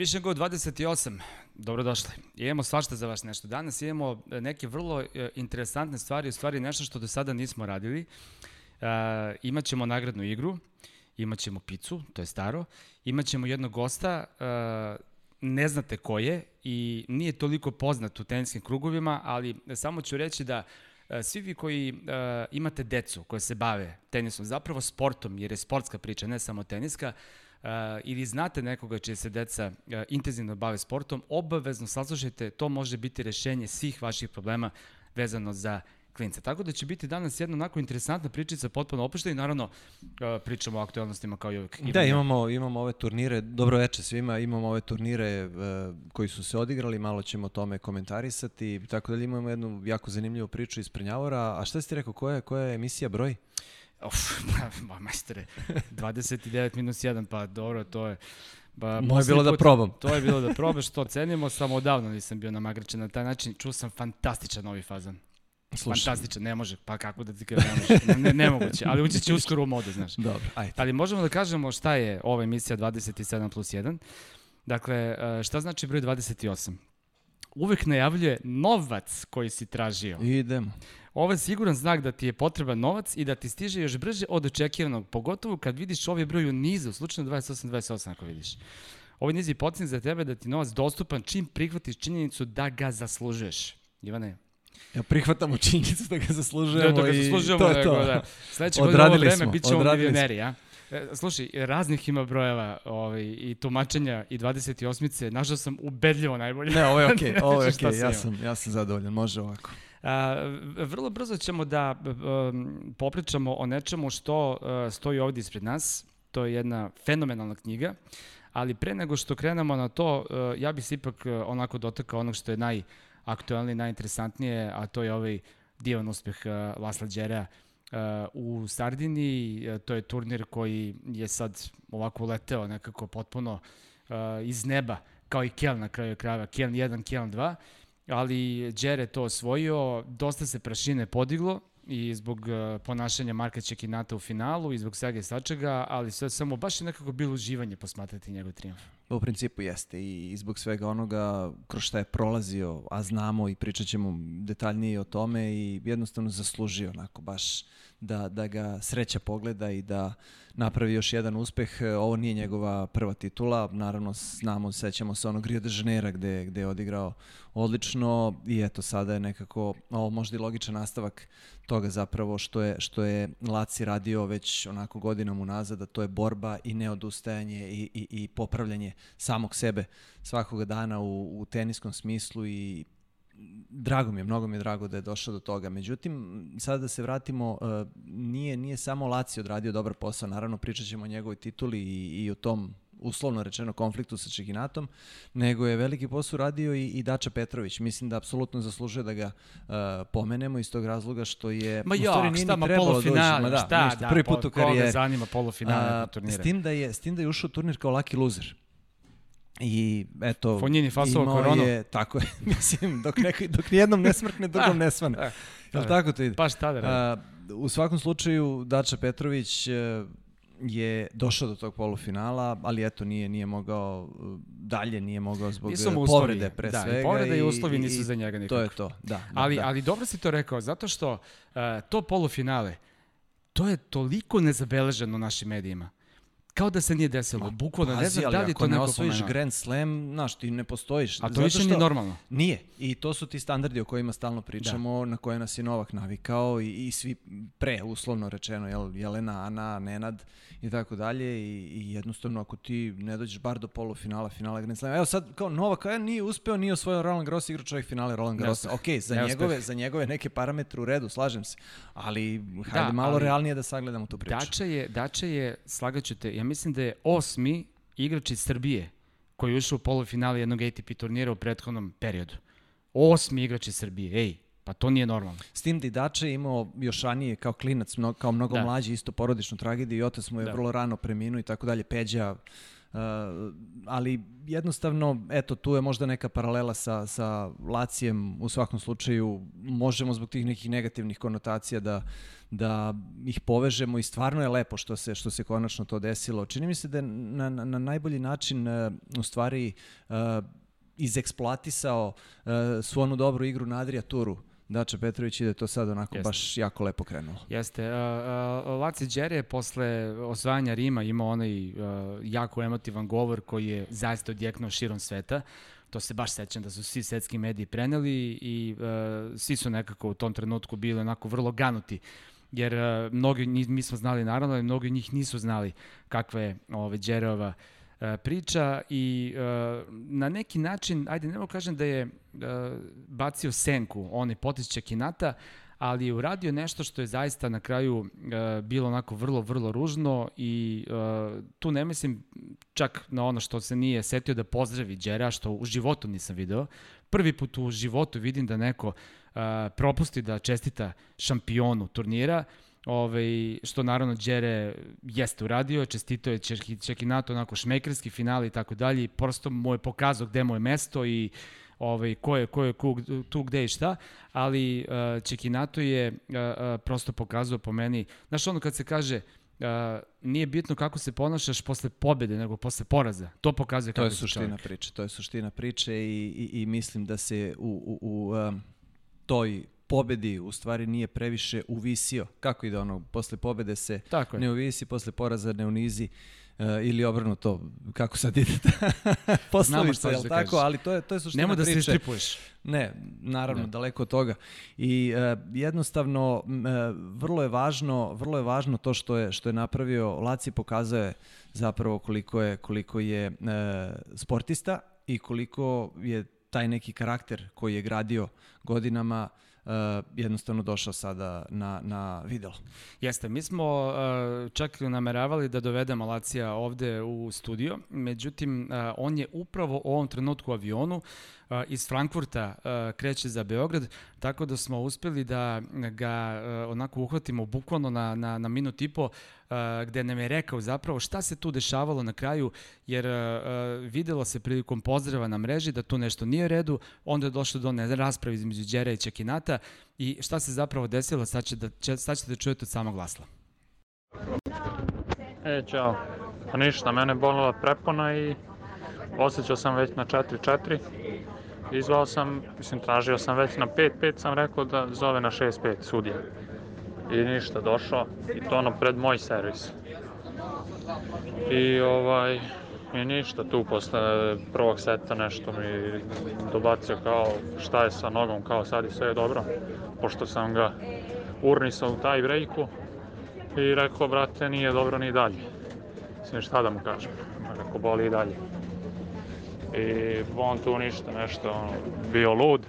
Više nego 28, dobrodošli. Imamo svašta za vas nešto. Danas imamo e, neke vrlo e, interesantne stvari, u stvari nešto što do sada nismo radili. Uh, imaćemo nagradnu igru, imaćemo picu, to je staro, imaćemo jednog gosta, uh, ne znate ko je i nije toliko poznat u teniskim krugovima, ali samo ću reći da svi vi koji imate decu koje se bave tenisom, zapravo sportom, jer je sportska priča, ne samo teniska, ili znate nekoga čije se deca uh, intenzivno bave sportom, obavezno saslušajte, to može biti rešenje svih vaših problema vezano za klinca. Tako da će biti danas jedna onako interesantna pričica, potpuno opušta i naravno uh, pričamo o aktualnostima kao i uvijek. Da, imamo, imamo ove turnire, dobro veče svima, imamo ove turnire koji su se odigrali, malo ćemo o tome komentarisati, tako da imamo jednu jako zanimljivu priču iz Prnjavora. A šta ste rekao, koja koja je emisija broj? Uf, ba, majstore, 29 minus 1, pa dobro, to je... Ba, Moje je bilo da put, da probam. To je bilo da probaš, to cenimo, samo odavno nisam bio namagračen na taj način. Čuo sam fantastičan novi fazan. Slušaj. Fantastičan, ne može, pa kako da ti kažem, ne može, ne, nemoguće, ali ući će uskoro u modu, znaš. Dobro, ajde. Ali možemo da kažemo šta je ova emisija 27 plus 1. Dakle, e, šta znači broj 28? Uvek najavljuje novac koji si tražio. Idemo. Ovo je siguran znak da ti je potreban novac i da ti stiže još brže od očekivanog, pogotovo kad vidiš ovaj broj u nizu, slučajno 28-28 ako vidiš. Ovaj niz je podsjetnik za tebe da ti novac dostupan čim prihvatiš činjenicu da ga zaslužuješ. Ivane, Ja prihvatamo činjenicu da ga zaslužujemo da, da ga zaslužujemo, to nego, to. da. Sledeće godine ovo vreme bit ćemo milioneri, ja? E, slušaj, raznih ima brojeva ovaj, i tumačenja i 28-ice, našao sam ubedljivo najbolje. Ne, ovo je okej, okay, ovo je okej, okay. ja, sam, ja sam zadovoljan, može ovako. Vrlo brzo ćemo da popričamo o nečemu što uh, stoji ovde ispred nas. To je jedna fenomenalna knjiga, ali pre nego što krenemo na to, uh, ja bih se ipak uh, onako dotakao onog što je najaktualnije, najinteresantnije, a to je ovaj divan uspeh Lasla Đerea u Sardini. To je turnir koji je sad ovako leteo nekako potpuno iz neba, kao i Keln na kraju krajeva. Keln 1, Keln 2 ali Đere to osvojio, dosta se prašine podiglo i zbog uh, ponašanja Marka Čekinata u finalu i zbog svega i svačega, ali sve samo baš je nekako bilo uživanje posmatrati njegov triumf. U principu jeste i zbog svega onoga kroz šta je prolazio, a znamo i pričat ćemo detaljnije o tome i jednostavno zaslužio onako baš da, da ga sreća pogleda i da napravi još jedan uspeh. Ovo nije njegova prva titula, naravno znamo, sećamo se onog Rio de Janeiro gde, gde je odigrao odlično i eto sada je nekako ovo možda i logičan nastavak toga zapravo što je, što je Laci radio već onako godinom unazad, da to je borba i neodustajanje i, i, i popravljanje samog sebe svakoga dana u, u teniskom smislu i drago mi je, mnogo mi je drago da je došao do toga. Međutim, sada da se vratimo, uh, nije, nije samo Laci odradio dobar posao, naravno pričat ćemo o njegovoj tituli i, i o tom uslovno rečeno konfliktu sa Čeginatom, nego je veliki posao radio i, i Dača Petrović. Mislim da apsolutno zaslužuje da ga uh, pomenemo iz tog razloga što je ma jo, stvari šta ma doći, ma da, šta, ništa, da, prvi put u karijeri. Koga zanima polufinale turnire. S tim da je s tim da je ušao turnir kao lucky loser. I eto, Fonjini fasova koronu. Je, tako je, mislim, dok, neki, dok nijednom ne smrkne, drugom ne svane. Da, da, tako to ide? Pa šta da u svakom slučaju, Dača Petrović e, je došao do tog polufinala, ali eto nije nije mogao dalje, nije mogao zbog povrede pre da, svega. Da, povrede i uslovi nisu za njega nikako. To je to, da. da ali, da. ali dobro si to rekao, zato što uh, to polufinale, to je toliko nezabeleženo našim medijima kao da se nije desilo. Bukvalno ne znam da li to neko ne osvojiš Grand Slam, znaš, ti ne postojiš. A to više nije normalno. Nije. I to su ti standardi o kojima stalno pričamo, da. na koje nas je Novak navikao i, i svi pre, uslovno rečeno, jel, Jelena, Ana, Nenad i tako dalje i, i jednostavno ako ti ne dođeš bar do polufinala, finala Grand Slam. Evo sad, kao Novak, ja nije uspeo, nije osvojio Roland Garros, igra čovjek finale Roland Garros. Ok, za njegove, za njegove neke parametre u redu, slažem se. Ali, hajde da, malo ali, realnije da sagledamo tu priču. Dača je, Dača je, slagaću te, ja mislim da je osmi igrač iz Srbije koji je ušao u polufinale jednog ATP turnira u prethodnom periodu. Osmi igrač iz Srbije, ej, pa to nije normalno. S tim Didače je imao još ranije kao klinac, mnogo, kao mnogo da. mlađi, isto porodičnu tragediju i otac mu je da. vrlo rano preminuo i tako dalje. Peđa, ali jednostavno, eto, tu je možda neka paralela sa, sa Lacijem, u svakom slučaju možemo zbog tih nekih negativnih konotacija da, da ih povežemo i stvarno je lepo što se, što se konačno to desilo. Čini mi se da je na, na, na najbolji način u stvari izeksploatisao svu onu dobru igru na Adria Turu Dače Petrović ide to sad onako Jeste. baš jako lepo krenulo. Jeste. Uh, uh, Laci Đere posle osvajanja Rima imao onaj uh, jako emotivan govor koji je zaista odjeknuo širom sveta. To se baš sećam da su svi svetski mediji preneli i uh, svi su nekako u tom trenutku bili onako vrlo ganuti jer uh, mnogi mi smo znali naravno, ali mnogi njih nisu znali kakva je ove Đereova uh, priča i e, na neki način, ajde, nemo kažem da je e, bacio senku, onaj potis Čekinata, ali je uradio nešto što je zaista na kraju bilo onako vrlo, vrlo ružno i tu ne mislim čak na ono što se nije setio da pozdravi Đera, što u životu nisam video. Prvi put u životu vidim da neko propusti da čestita šampionu turnira, Ove, što naravno Đere jeste uradio, čestito je Čekinato onako šmekerski final i tako dalje i prosto mu je pokazao gde mu je mesto i ovaj, ko je, ko je kug, tu gde i šta, ali uh, Čekinato je uh, uh, prosto pokazao po meni, znaš ono kad se kaže uh, nije bitno kako se ponašaš posle pobede, nego posle poraza. To pokazuje kako to je suština čovjek. priče. To je suština priče i, i, i mislim da se u, u, u um, toj pobedi u stvari nije previše uvisio. Kako ide ono, posle pobede se Tako ne uvisi, posle poraza ne unizi. Uh, ili obrnuto, kako sad ide poslovica, je da tako? Kažeš. Ali to je, to je suština Nemo da se istripuješ. Ne, naravno, ne. daleko od toga. I uh, jednostavno, uh, vrlo je važno, vrlo je važno to što je, što je napravio, Laci pokazuje zapravo koliko je, koliko je uh, sportista i koliko je taj neki karakter koji je gradio godinama uh, uh, jednostavno došao sada na, na videlo. Jeste, mi smo uh, čak nameravali da dovedemo Lacija ovde u studio, međutim, uh, on je upravo u ovom trenutku u avionu, uh, iz Frankfurta kreće za Beograd, tako da smo uspeli da ga onako uhvatimo bukvalno na, na, na minut i po, gde nam je rekao zapravo šta se tu dešavalo na kraju, jer videlo se prilikom pozdrava na mreži da tu nešto nije u redu, onda je došlo do rasprave između Đera i Čekinata i šta se zapravo desilo, sad, će da, sad ćete da čujete od samog glasla. E, čao. Pa ništa, mene bolila prepona i osjećao sam već na 4-4 Izvao sam, mislim, tražio sam već na 5-5, sam rekao da zove na 6-5 sudija. I ništa, došao i to ono pred moj servis. I ovaj, i ništa tu posle prvog seta nešto mi dobacio kao šta je sa nogom, kao sad i sve je dobro. Pošto sam ga urnisao u taj brejku i rekao, brate, nije dobro ni dalje. Mislim, šta da mu kažem? Rekao, boli i dalje. I on tu ništa, nešto, ono, bio lud.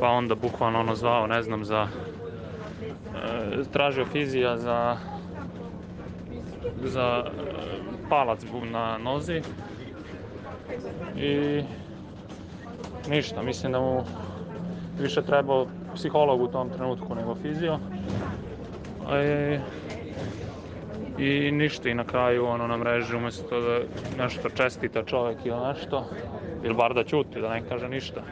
Pa onda bukvalno ono zvao, ne znam, za... E, tražio fizija za... za e, palac na nozi. I... Ništa, mislim da mu više trebao psiholog u tom trenutku nego fizio. E, I ništa i na kraju ono na mreži umesto da nešto čestita čovek ili nešto, ili bar da ćuti, da ne kaže ništa.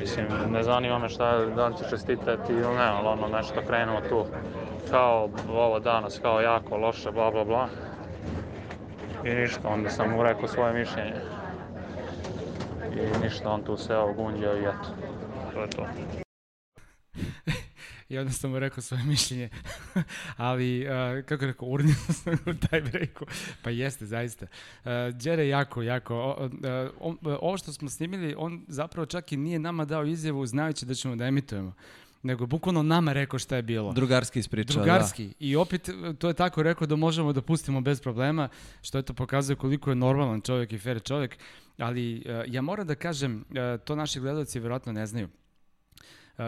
Mislim, ne zanima me šta je, da li će čestitati ili ne, ali ono nešto krenuo tu kao ovo danas, kao jako loše, bla bla bla. I ništa, onda sam mu rekao svoje mišljenje. I ništa, on tu se ogunđao i eto, to je to i onda sam mu rekao svoje mišljenje, ali, uh, kako rekao, urnio sam u taj breaku, pa jeste, zaista. Uh, Đere jako, jako, uh, on, ovo što smo snimili, on zapravo čak i nije nama dao izjavu znajući da ćemo da emitujemo nego bukvalno nama rekao šta je bilo. Drugarski ispričao, Drugarski. Da. I opet to je tako rekao da možemo da pustimo bez problema, što to pokazuje koliko je normalan čovjek i fair čovjek. Ali uh, ja moram da kažem, uh, to naši gledalci verovatno ne znaju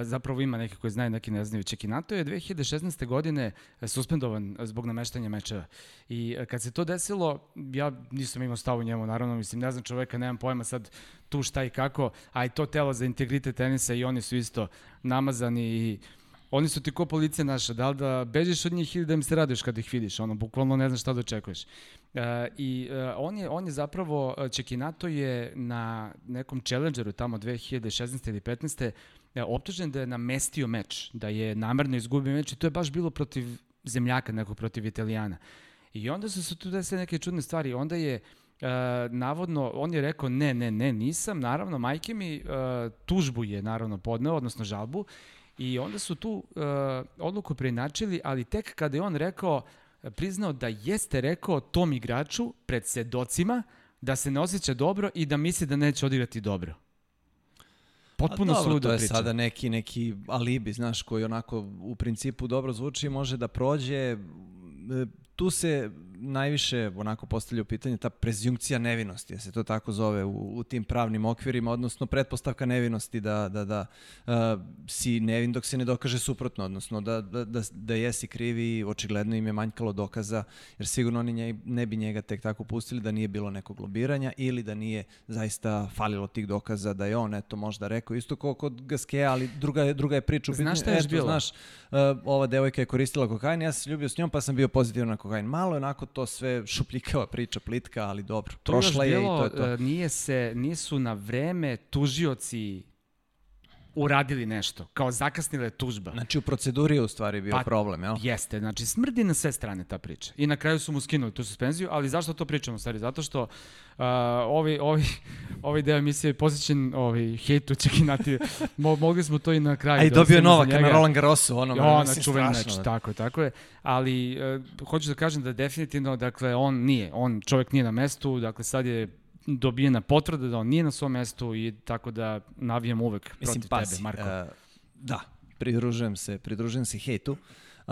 zapravo ima neki koji znaju, neki ne znaju. Čekinato je 2016. godine e, suspendovan zbog nameštanja mečeva. I e, kad se to desilo, ja nisam imao stav u njemu, naravno, mislim, ne znam čoveka, nemam pojma sad tu šta i kako, a i to telo za integritet tenisa i oni su isto namazani i Oni su ti ko policija naša, da li da bežiš od njih ili da im se radiš kada ih vidiš, ono, bukvalno ne znaš šta da očekuješ. E, I e, on, je, on je zapravo, Čekinato je na nekom challengeru tamo 2016. ili 15. E, optužen da je namestio meč, da je namerno izgubio meč i to je baš bilo protiv zemljaka, nekog protiv Italijana. I onda su se tu desile neke čudne stvari. Onda je Uh, navodno, on je rekao ne, ne, ne, nisam, naravno, majke mi uh, tužbu je naravno podneo, odnosno žalbu, i onda su tu uh, odluku preinačili, ali tek kada je on rekao, priznao da jeste rekao tom igraču pred sedocima da se ne osjeća dobro i da misli da neće odigrati dobro. Potpuno dobro, suludo to je priča. sada neki, neki alibi, znaš, koji onako u principu dobro zvuči, može da prođe. Tu se najviše onako postavlja u pitanje ta prezjunkcija nevinosti, ja se to tako zove u, u tim pravnim okvirima, odnosno pretpostavka nevinosti da, da, da uh, si nevin dok se ne dokaže suprotno, odnosno da, da, da, da jesi krivi, očigledno im je manjkalo dokaza, jer sigurno oni nje, ne bi njega tek tako pustili da nije bilo nekog lobiranja ili da nije zaista falilo tih dokaza da je on eto možda rekao isto kao kod Gaskeja, ali druga je, druga je priča. Znaš šta je još bilo? Znaš, uh, ova devojka je koristila kokain, ja sam se ljubio s njom pa sam bio pozitivan na kokain. Malo je onako to sve šupljikava priča, plitka, ali dobro. To Prošla je i bilo, to je to. e, Nije se, nisu na vreme tužioci uradili nešto, kao zakasnila je tužba. Znači u proceduri je u stvari bio Pa, problem, jel? Jeste, znači smrdi na sve strane ta priča. I na kraju su mu skinuli tu suspenziju, ali zašto to pričamo, stvari? Zato što uh, ovi, ovi, ovi deo emisije je posjećen ovi, hejtu Čekinati. Mo, mogli smo to i na kraju. A i da dobio Novaka na. Roland Garrosu, ono, Jo, na mislim, čuven strašno. meč, tako je, tako je. Ali uh, hoću da kažem da definitivno, dakle, on nije, on čovjek nije na mestu, dakle, sad je dobijena potvrda da on nije na svom mestu i tako da navijam uvek Mislim, protiv pazi, tebe, Marko. uh, da, pridružujem se, pridružujem se hejtu, uh,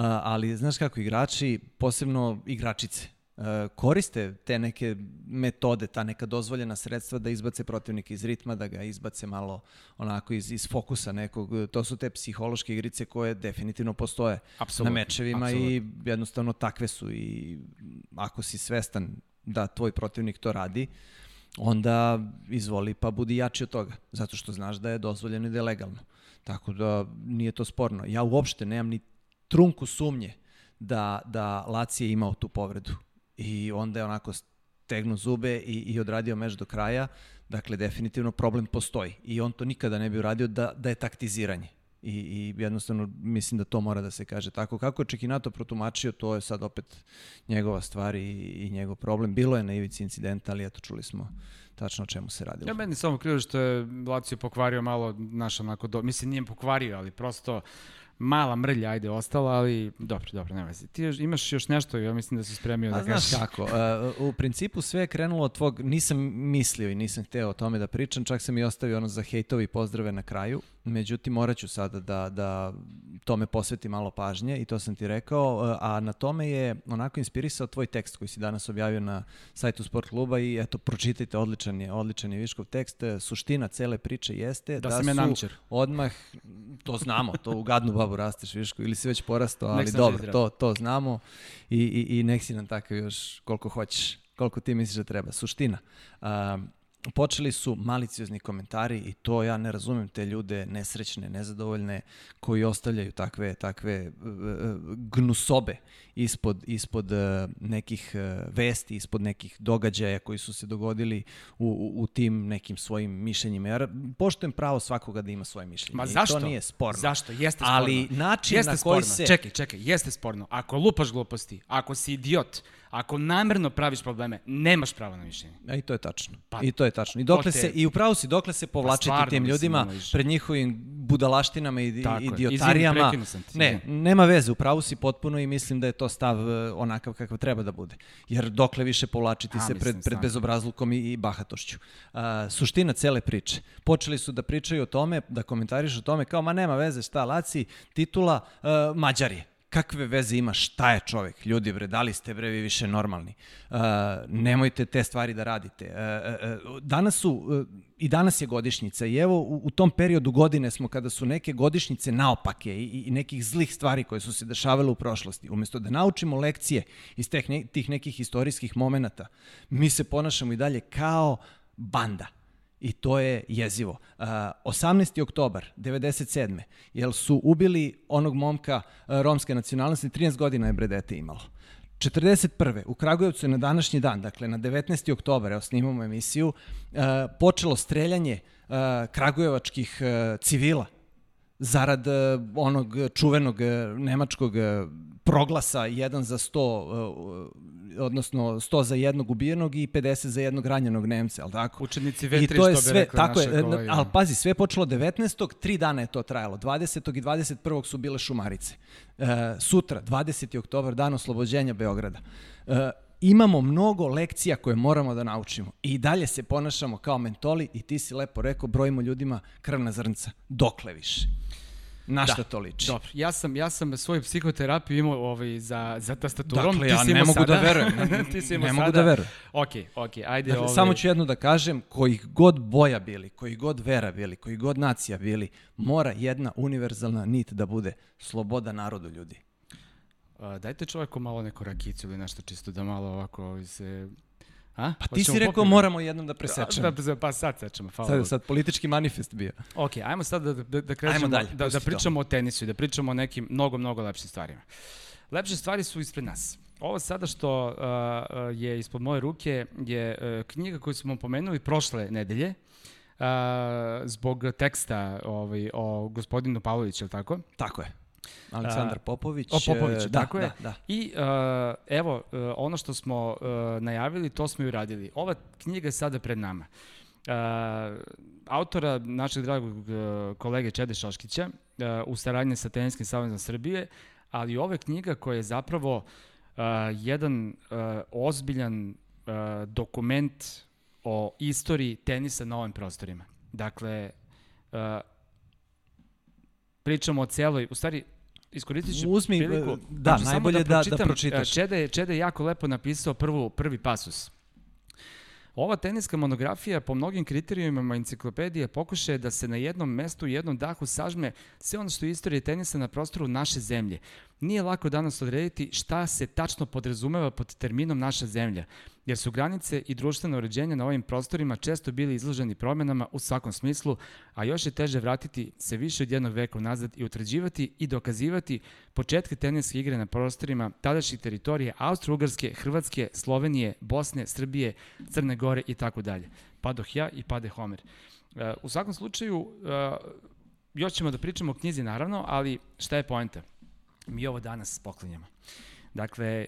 ali znaš kako igrači, posebno igračice, uh, koriste te neke metode, ta neka dozvoljena sredstva da izbace protivnika iz ritma, da ga izbace malo onako iz, iz fokusa nekog. To su te psihološke igrice koje definitivno postoje Apsolutno, na mečevima apsolutno. i jednostavno takve su i ako si svestan da tvoj protivnik to radi, onda izvoli pa budi jači od toga, zato što znaš da je dozvoljeno i da je legalno. Tako da nije to sporno. Ja uopšte nemam ni trunku sumnje da, da Laci je imao tu povredu. I onda je onako stegnu zube i, i odradio meč do kraja. Dakle, definitivno problem postoji. I on to nikada ne bi uradio da, da je taktiziranje. I, I jednostavno mislim da to mora da se kaže tako. Kako je Čekinato protumačio, to je sad opet njegova stvar i, i njegov problem. Bilo je na ivici incidenta, ali eto čuli smo tačno o čemu se radilo. Ja meni samo krivo što je Lazio pokvario malo naš onako, do, mislim nije pokvario, ali prosto mala mrlja, ajde, ostala, ali dobro, dobro, nema veze. Ti još, imaš još nešto, ja mislim da si spremio A da znaš kažeš. kako, uh, u principu sve je krenulo od tvog, nisam mislio i nisam hteo o tome da pričam, čak sam i ostavio ono za hejtovi pozdrave na kraju, međutim morat ću sada da, da tome posvetim malo pažnje i to sam ti rekao, uh, a na tome je onako inspirisao tvoj tekst koji si danas objavio na sajtu Sport kluba i eto, pročitajte, odličan je, odličan je Viškov tekst. Uh, Suština cele priče jeste Da da, sam su namćer. odmah, to znamo, to u gadnu babu rasteš Viško, ili si već porastao, ali dobro, to, to znamo i, i, i nek si nam takav još koliko hoćeš, koliko ti misliš da treba. Suština, um, počeli su maliciozni komentari i to ja ne razumem te ljude nesrećne, nezadovoljne koji ostavljaju takve takve uh, uh, gnusobe ispod ispod uh, nekih vesti, ispod nekih događaja koji su se dogodili u, u, u tim nekim svojim mišljenjima. Ja poštujem pravo svakoga da ima svoje mišljenje. Ma I zašto? to nije sporno. Zašto? Jeste sporno. Ali način jeste na koji sporno. se... Čekaj, čekaj, jeste sporno. Ako lupaš gluposti, ako si idiot, ako namerno praviš probleme, nemaš pravo na mišljenje. A i to je tačno. Pa, I to je tačno. I dokle te- se i upravo si dokle se povlačiti stvarno, tim ljudima pred njihovim budalaštinama i Tako idiotarijama. Izvini, prekinuo sam te, Ne, nema veze, upravo si potpuno i mislim da je to stav e, onakav kakav treba da bude. Jer dokle više povlačiti A, se pred, pred bezobrazlukom i, i bahatošću. A, suština cele priče. Počeli su da pričaju o tome, da komentarišu o tome kao, ma nema veze, šta, Laci, titula uh, Mađari. Kakve veze ima, šta je čovek? Ljudi bre, da li ste bre vi više normalni? Uh, nemojte te stvari da radite. Uh, uh, danas su, uh, i danas je godišnjica i evo u, u tom periodu godine smo kada su neke godišnjice naopake i, i nekih zlih stvari koje su se dešavale u prošlosti. Umesto da naučimo lekcije iz teh, ne, tih nekih istorijskih momenata, mi se ponašamo i dalje kao banda. I to je jezivo. Uh, 18. oktobar 97. Jel su ubili onog momka uh, romske nacionalnosti, 13 godina je Bredete imalo. 41. u Kragujevcu je na današnji dan, dakle na 19. oktobar, evo snimamo emisiju, uh, počelo streljanje uh, kragujevačkih uh, civila zarad uh, onog čuvenog uh, nemačkog uh, proglasa 1 za 100, odnosno 100 za jednog ubijenog i 50 za jednog ranjenog Nemca, al tako? Učenici vetri, I to je što bi sve, rekli tako je, kolege. ali pazi, sve je počelo 19. Tri dana je to trajalo. 20. i 21. su bile šumarice. E, sutra, 20. oktobar, dan oslobođenja Beograda. E, imamo mnogo lekcija koje moramo da naučimo i dalje se ponašamo kao mentoli i ti si lepo rekao, brojimo ljudima krvna zrnca. Dokle više? Na šta to liči? Dobro, ja sam, ja sam svoju psihoterapiju imao ovaj, za, za tastaturom. Dakle, ti ja si ne mogu sada. da verujem. ti si imao ne mogu sada. da verujem. Ok, ok, ajde. Dakle, ovaj, samo ću jedno da kažem, kojih god boja bili, kojih god vera bili, kojih god nacija bili, mora jedna univerzalna nit da bude sloboda narodu ljudi. a, dajte čoveku malo neku rakicu ili nešto čisto da malo ovako ovaj, se... A? Pa ti si rekao popiti? moramo jednom da presečemo. Da, da, pa sad sečemo, hvala. Sad sad politički manifest bio. Ok, ajmo sad da, da, da krećemo, dalje, da, da pusti to. pričamo o tenisu i da pričamo o nekim mnogo, mnogo lepšim stvarima. Lepše stvari su ispred nas. Ovo sada što uh, uh, je ispod moje ruke je uh, knjiga koju smo pomenuli prošle nedelje, uh, zbog teksta ovaj, o gospodinu Pavloviću, je li tako? Tako je. Aleksandar Popović. O Popoviću, e, da, tako je. Da, da. I uh, evo, uh, ono što smo uh, najavili, to smo i uradili. Ova knjiga je sada pred nama. Uh, autora našeg dragog uh, kolege Čede Šoškića uh, u saradnji sa Teniskim savezom Srbije, ali ova knjiga koja je zapravo uh, jedan uh, ozbiljan uh, dokument o istoriji tenisa na ovim prostorima. Dakle, uh, pričamo o celoj, u stvari, iskoristit ću Uzmi, priliku. e, da, samo najbolje da- da pročitaš. e, Čede, je- Čede je jako lepo napisao prvu, prvi pasus. Ova teniska monografija po mnogim kriterijumima enciklopedije pokušaje da se na jednom mestu, u jednom dahu sažme sve ono što je istorija tenisa na prostoru naše zemlje. Nije lako danas odrediti šta se tačno podrazumeva pod terminom naša zemlja, jer su granice i društveno uređenje na ovim prostorima često bili izloženi promenama u svakom smislu, a još je teže vratiti se više od jednog veka unazad i utvrđivati i dokazivati početke teniske igre na prostorima tadašnjih teritorije Austro-Ugarske, Hrvatske, Slovenije, Bosne, Srbije, Crne Gore i tako dalje. Padoh ja i pade Homer. E, U svakom slučaju, e, još ćemo da pričamo o knjizi naravno, ali šta je poenta? Mi ovo danas poklinjamo. Dakle, e,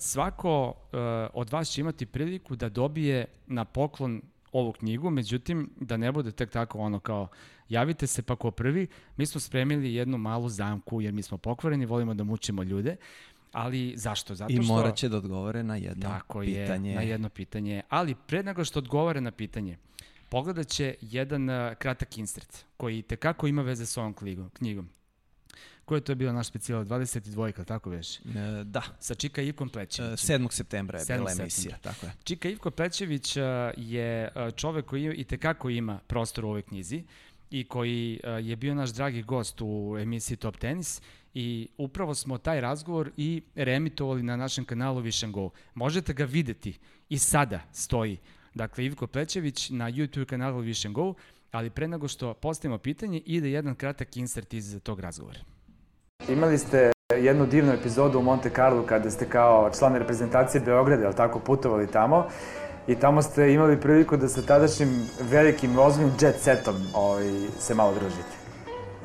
svako e, od vas će imati priliku da dobije na poklon ovu knjigu, međutim, da ne bude tek tako ono kao javite se pa ko prvi, mi smo spremili jednu malu zamku jer mi smo pokvareni, volimo da mučimo ljude, ali zašto? Zato I što... morat će da odgovore na jedno Tako pitanje. je, na jedno pitanje. Ali pre nego što odgovore na pitanje, pogledat će jedan uh, kratak insert koji tekako ima veze s ovom knjigom. Koja je to bila naš specijal? 22, tako veš? E, da, Sa Čika Ivkom e, Plećevićem. 7. septembra je 7. bila emisija, tako je. Čika Ivko Plećević uh, je uh, čovek koji i tekako ima prostor u ovoj knjizi i koji je bio naš dragi gost u emisiji Top Tenis i upravo smo taj razgovor i reemitovali na našem kanalu Vision Go. Možete ga videti i sada stoji. Dakle, Ivko Plećević na YouTube kanalu Vision Go, ali pre nego što postavimo pitanje, ide jedan kratak insert iz tog razgovora. Imali ste jednu divnu epizodu u Monte Carlo kada ste kao član reprezentacije Beograda, jel tako, putovali tamo i tamo ste imali priliku da sa tadašnjim velikim ozbiljnim jet setom ovaj, se malo družite.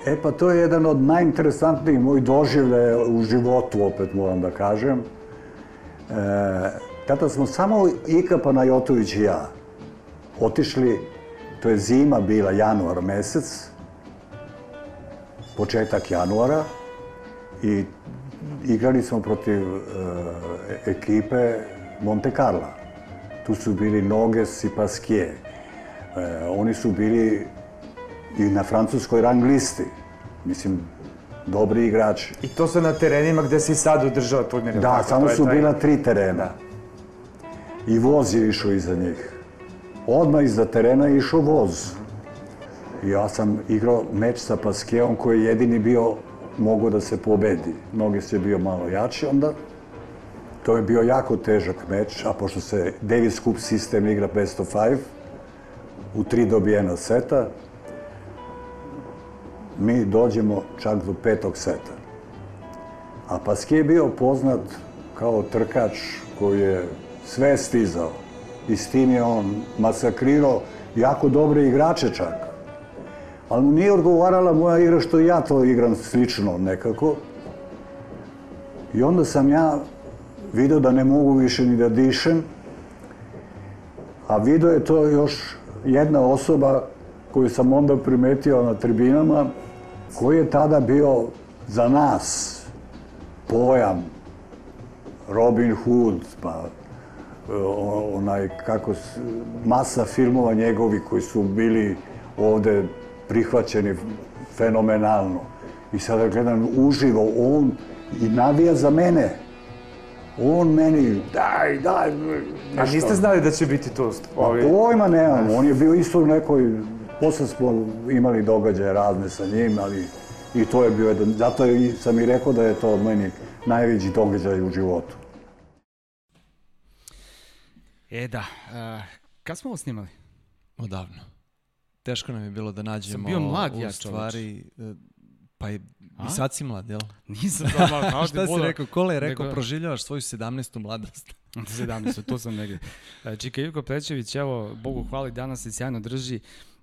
E pa to je jedan od najinteresantnijih mojih doživljaja u životu, opet moram da kažem. E, tada smo samo Ika Panajotović i ja otišli, to je zima bila, januar mesec, početak januara i igrali smo protiv e, ekipe Monte Carla. Tu su bili Noges i Pasquier. E, oni su bili i na francuskoj rang listi. Mislim, dobri igrači. I to su na terenima gde se i sad održava turnir. Da, tako? samo su taj- bila tri terena. I voz je išao iza njih. Odmah iza terena je išao voz. Ja sam igrao meč sa Paskeom koji je jedini bio mogao da se pobedi. Mnogi se bio malo jači onda. To je bio jako težak meč, a pošto se Davis Cup sistem igra best of five, u tri dobijena seta, mi dođemo čak do petog seta. A Paske je bio poznat kao trkač koji je sve stizao. I s tim je on masakrirao jako dobre igrače čak. Ali mu nije odgovarala moja igra što ja to igram slično nekako. I onda sam ja video da ne mogu više ni da dišem, a video je to još jedna osoba koju sam onda primetio na tribinama, koji je tada bio za nas pojam Robin Hood, pa onaj kako masa filmova njegovi koji su bili ovde prihvaćeni fenomenalno. I sada gledam uživo, on i navija za mene. On meni, daj, daj, A niste znali da će biti tu? Ovi... Pojma nemam, on je bio isto u nekoj, posle smo imali događaje razne sa njim, ali i to je bio jedan, zato je, sam i rekao da je to od meni najveći događaj u životu. E da, uh, kad smo ovo snimali? Odavno. Teško nam je bilo da nađemo Sam bio mlad ja, stvari, e, pa i, i sad si mlad, jel? Nisam malo, kao Šta si rekao? Kole je rekao, Nego- proživljavaš svoju 17. mladost. 17, to sam negdje. E, Čika Ivko Plećević, evo, Bogu hvali, danas se sjajno drži.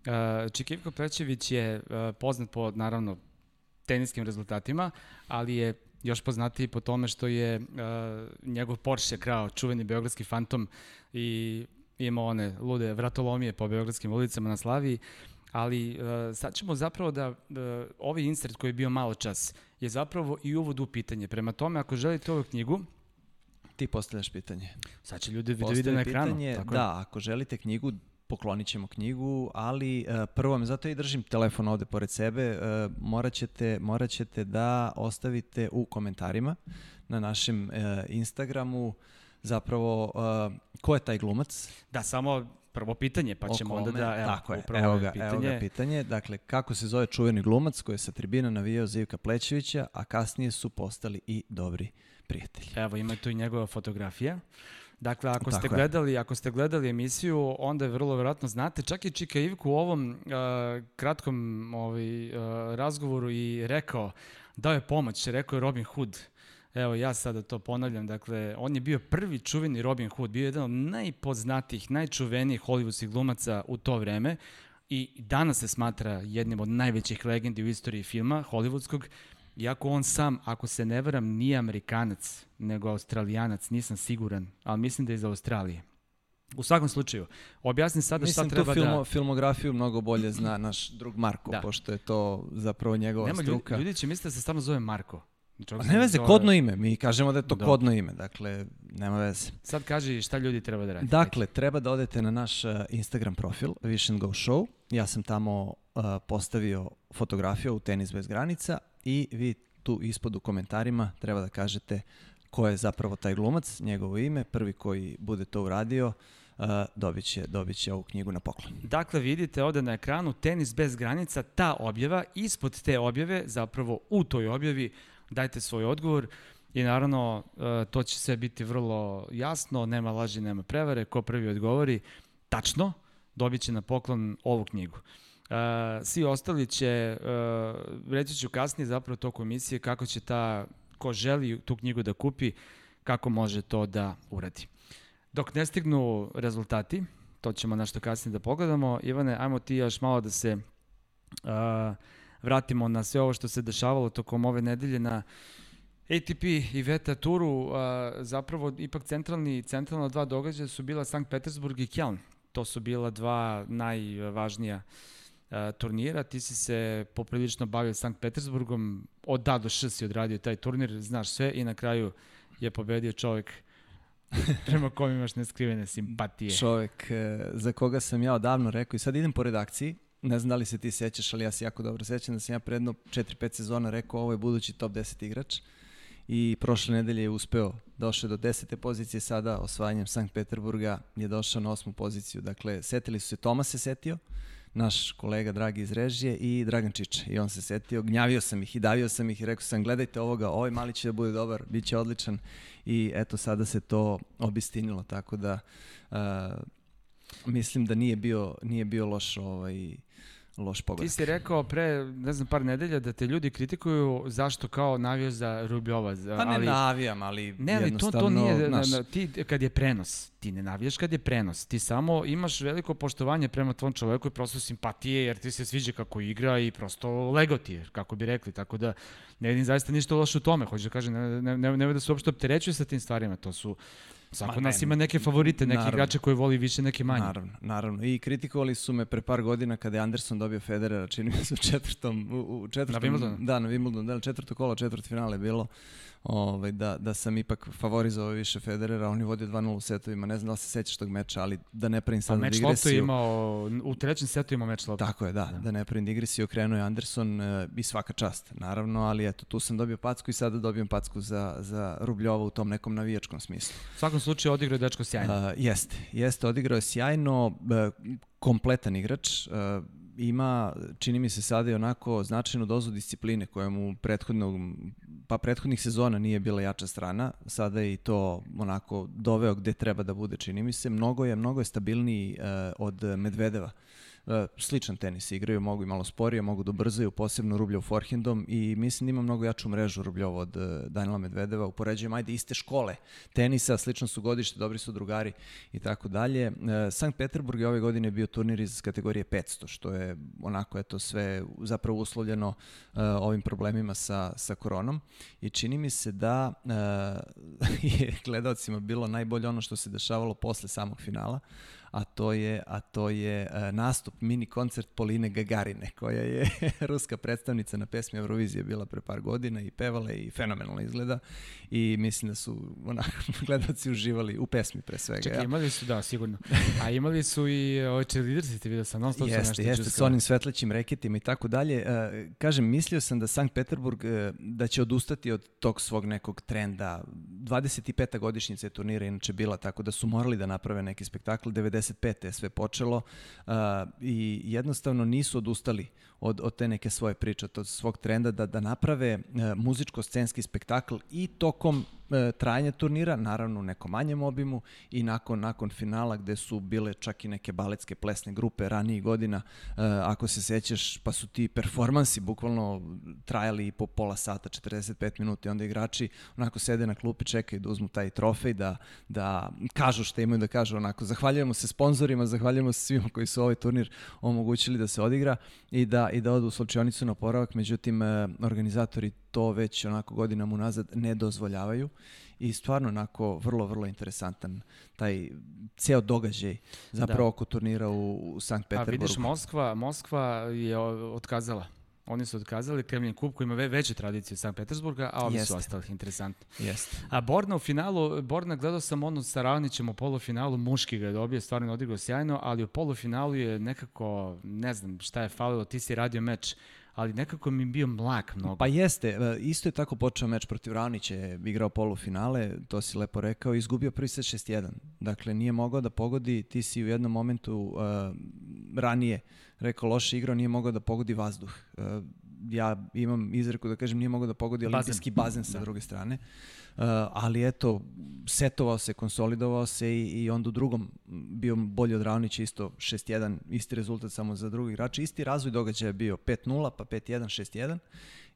E, Čika Ivko Plećević je poznat po, naravno, teniskim rezultatima, ali je još poznatiji po tome što je uh, njegov Porsche krao, čuveni beogradski fantom i imao one lude vratolomije po beogradskim ulicama na Slaviji, ali uh, sad ćemo zapravo da, uh, ovaj insert koji je bio malo čas je zapravo i uvod u pitanje. Prema tome, ako želite ovu knjigu, Ti postavljaš pitanje. sad će ljudi da vide Postoji na ekranu. pitanje, tako je. da, ako želite knjigu, poklonit ćemo knjigu, ali uh, prvo vam, zato i držim telefon ovde pored sebe, uh, morat, ćete, morat ćete da ostavite u komentarima na našem uh, Instagramu zapravo uh, ko je taj glumac, Da, samo prvo pitanje, pa ćemo onda da, evo, tako je, evo je ga, evo ga pitanje. Dakle, kako se zove čuveni glumac koji je sa tribina navijao za Ivka Plećevića, a kasnije su postali i dobri prijatelji. Evo, ima tu i njegova fotografija. Dakle, ako ste Tako je. gledali, ako ste gledali emisiju, onda je vrlo verovatno znate, čak i Čika Ivku u ovom uh, kratkom ovaj, uh, razgovoru i rekao, dao je pomoć, rekao je Robin Hood. Evo, ja sada to ponavljam, dakle, on je bio prvi čuveni Robin Hood, bio je jedan od najpoznatijih, najčuvenijih hollywoodskih glumaca u to vreme i danas se smatra jednim od najvećih legendi u istoriji filma, hollywoodskog, Iako on sam, ako se ne varam, nije Amerikanac, nego Australijanac, nisam siguran, ali mislim da je iz Australije. U svakom slučaju, objasni sada Mislim, šta tu treba filmo, da... filmografiju mnogo bolje zna naš drug Marko, Da. pošto je to zapravo njegova Nema, ljudi, struka. ljudi će misliti da se stvarno zove Marko. A se ne veze, zove- kodno ime. Mi kažemo da je to Da. kodno ime, dakle, nema veze. Sad kaži šta ljudi treba da radi. Dakle, treba da odete na naš uh, Instagram profil, Vision Go Show. Ja sam tamo uh, postavio fotografiju u Tenis bez granica i vi tu ispod u komentarima treba da kažete ko je zapravo taj glumac, njegovo ime, prvi koji bude to uradio, uh, dobit, će, dobit će ovu knjigu na poklon. Dakle, vidite ovde na ekranu Tenis bez granica, ta objava, ispod te objave, zapravo u toj objavi, dajte svoj odgovor i naravno e, to će sve biti vrlo jasno, nema laži, nema prevare, ko prvi odgovori tačno, dobit će na poklon ovu knjigu. E, svi ostali će, e, reći ću kasnije zapravo toku emisije kako će ta, ko želi tu knjigu da kupi, kako može to da uradi. Dok ne stignu rezultati, to ćemo nešto kasnije da pogledamo. Ivane, ajmo ti još malo da se uh, vratimo na sve ovo što se dešavalo tokom ove nedelje na ATP i VTA turu. Uh, zapravo, ipak centralni, centralna dva događaja su bila Sankt Petersburg i Kjeln. To su bila dva najvažnija uh, turnira. Ti si se poprilično bavio Sankt Petersburgom. Od da do š si odradio taj turnir, znaš sve i na kraju je pobedio čovek prema kom imaš neskrivene simpatije. Čovek e, za koga sam ja odavno rekao i sad idem po redakciji, ne znam da li se ti sećaš, ali ja se jako dobro sećam da sam ja predno 4-5 sezona rekao ovo je budući top 10 igrač i prošle nedelje je uspeo, došao do 10. pozicije, sada osvajanjem Sankt Peterburga je došao na osmu poziciju. Dakle, setili su se, Toma se setio, naš kolega dragi iz režije i Dragan Čiče. I on se setio, gnjavio sam ih i davio sam ih i rekao sam gledajte ovoga, ovaj mali će da bude dobar, bit će odličan i eto sada se to obistinilo, tako da uh, mislim da nije bio, nije bio loš ovaj, loš pogodak. Ti si rekao pre, ne znam, par nedelja da te ljudi kritikuju zašto kao navio za Rubljova. Pa ne ali, navijam, ali Ne, ali to, jednostavno, to nije, na, znaš, na, ti kad je prenos, ti ne navijaš kad je prenos, ti samo imaš veliko poštovanje prema tvom čoveku i prosto simpatije, jer ti se sviđa kako igra i prosto lego ti je, kako bi rekli, tako da ne vidim zaista ništa loše u tome, hoću da kažem, ne, ne, ne, ne da se uopšte opterećuju sa tim stvarima, to su, svako nas ima neke favorite, neki naravno. igrače koje voli više, neke manje. Naravno, naravno. I kritikovali su me pre par godina kada je Anderson dobio Federera, čini mi se u četvrtom, u, u četvrtom, Na Wimbledonu? Da, na Wimbledonu, da, četvrto kolo, četvrt finale je bilo. Ovaj, da, da sam ipak favorizovao više Federera, on je vodio 2-0 u setovima, ne znam da li se sećaš tog meča, ali da ne pravim Pa sad meč loptu digresiju. je imao, u trećem setu imao meč loptu. Tako je, da, da, ne pravim digresiju, okrenuo je Anderson e, i svaka čast, naravno, ali eto, tu sam dobio packu i sada dobijem packu za, za Rubljova u tom nekom navijačkom smislu. U svakom slučaju odigrao je dečko sjajno. Uh, jeste, jeste, odigrao je sjajno, uh, kompletan igrač, uh, ima, čini mi se sada i onako značajnu dozu discipline koja mu prethodnog, pa prethodnih sezona nije bila jača strana, sada je i to onako doveo gde treba da bude, čini mi se. Mnogo je, mnogo je stabilniji uh, od Medvedeva. Uh, sličan tenis igraju, mogu i malo sporije, mogu da brzaju, posebno Rubljov forehandom i mislim da ima mnogo jaču mrežu Rubljov od uh, Danila Medvedeva. Upoređujem, ajde, iste škole tenisa, slično su godište, dobri su drugari i tako dalje. Uh, Sankt Peterburg je ove godine bio turnir iz kategorije 500, što je onako eto sve zapravo uslovljeno ovim problemima sa, sa koronom i čini mi se da je gledalcima bilo najbolje ono što se dešavalo posle samog finala, a to je a to je uh, nastup mini koncert Poline Gagarine koja je ruska predstavnica na pesmi Eurovizije bila pre par godina i pevala i fenomenalno izgleda i mislim da su onako gledalci uživali u pesmi pre svega. Čekaj, ja. imali su, da, sigurno. A imali su i ove cheerleadersi, ti vidio sam, non stop Jeste, nešto jeste, s čuskao. onim svetlećim reketima i tako dalje. E, kažem, mislio sam da Sankt Peterburg e, da će odustati od tog svog nekog trenda. 25. godišnjica je turnira inače bila tako da su morali da naprave neki spektakl. 95. je sve počelo e, i jednostavno nisu odustali od, od te neke svoje priče, od svog trenda da, da naprave e, muzičko-scenski spektakl i tokom e, trajanja turnira, naravno u nekom manjem obimu i nakon nakon finala gde su bile čak i neke baletske plesne grupe ranijih godina, e, ako se sećaš, pa su ti performansi bukvalno trajali i po pola sata, 45 minuta i onda igrači onako sede na klupi, čekaju da uzmu taj trofej, da, da kažu šta imaju da kažu, onako zahvaljujemo se sponzorima, zahvaljujemo se svima koji su ovaj turnir omogućili da se odigra i da, i da odu u slučionicu na poravak, međutim e, organizatori to već onako godinama unazad ne dozvoljavaju i stvarno onako vrlo, vrlo interesantan taj ceo događaj zapravo Da. oko turnira u, u Sankt A Peterburgu. vidiš, Moskva, Moskva je otkazala. Oni su otkazali Kremlin kup koji ima ve veće tradicije od Sankt Petersburga, a ovi Jeste. su ostali. Interesantno. Jeste. A Borna u finalu, Borna gledao sam ono sa Ravnićem u polufinalu, muški ga je dobio, stvarno je odigrao sjajno, ali u polufinalu je nekako, ne znam šta je falilo, ti si radio meč, ali nekako mi je bio mlak mnogo. Pa jeste, e, isto je tako počeo meč protiv Ravnića, je igrao polufinale, to si lepo rekao, izgubio prvi set 6-1. Dakle, nije mogao da pogodi, ti si u jednom momentu uh, ranije rekao loše igrao, nije mogao da pogodi vazduh. Uh, ja imam izreku da kažem nije mogao da pogodi Bazen. olimpijski bazen sa Da. druge strane. Uh, ali eto, setovao se, konsolidovao se i, i onda u drugom bio bolji od Ravnića, isto 6-1, isti rezultat samo za drugi igrači. Isti razvoj događaja je bio 5-0, pa 5-1, 6-1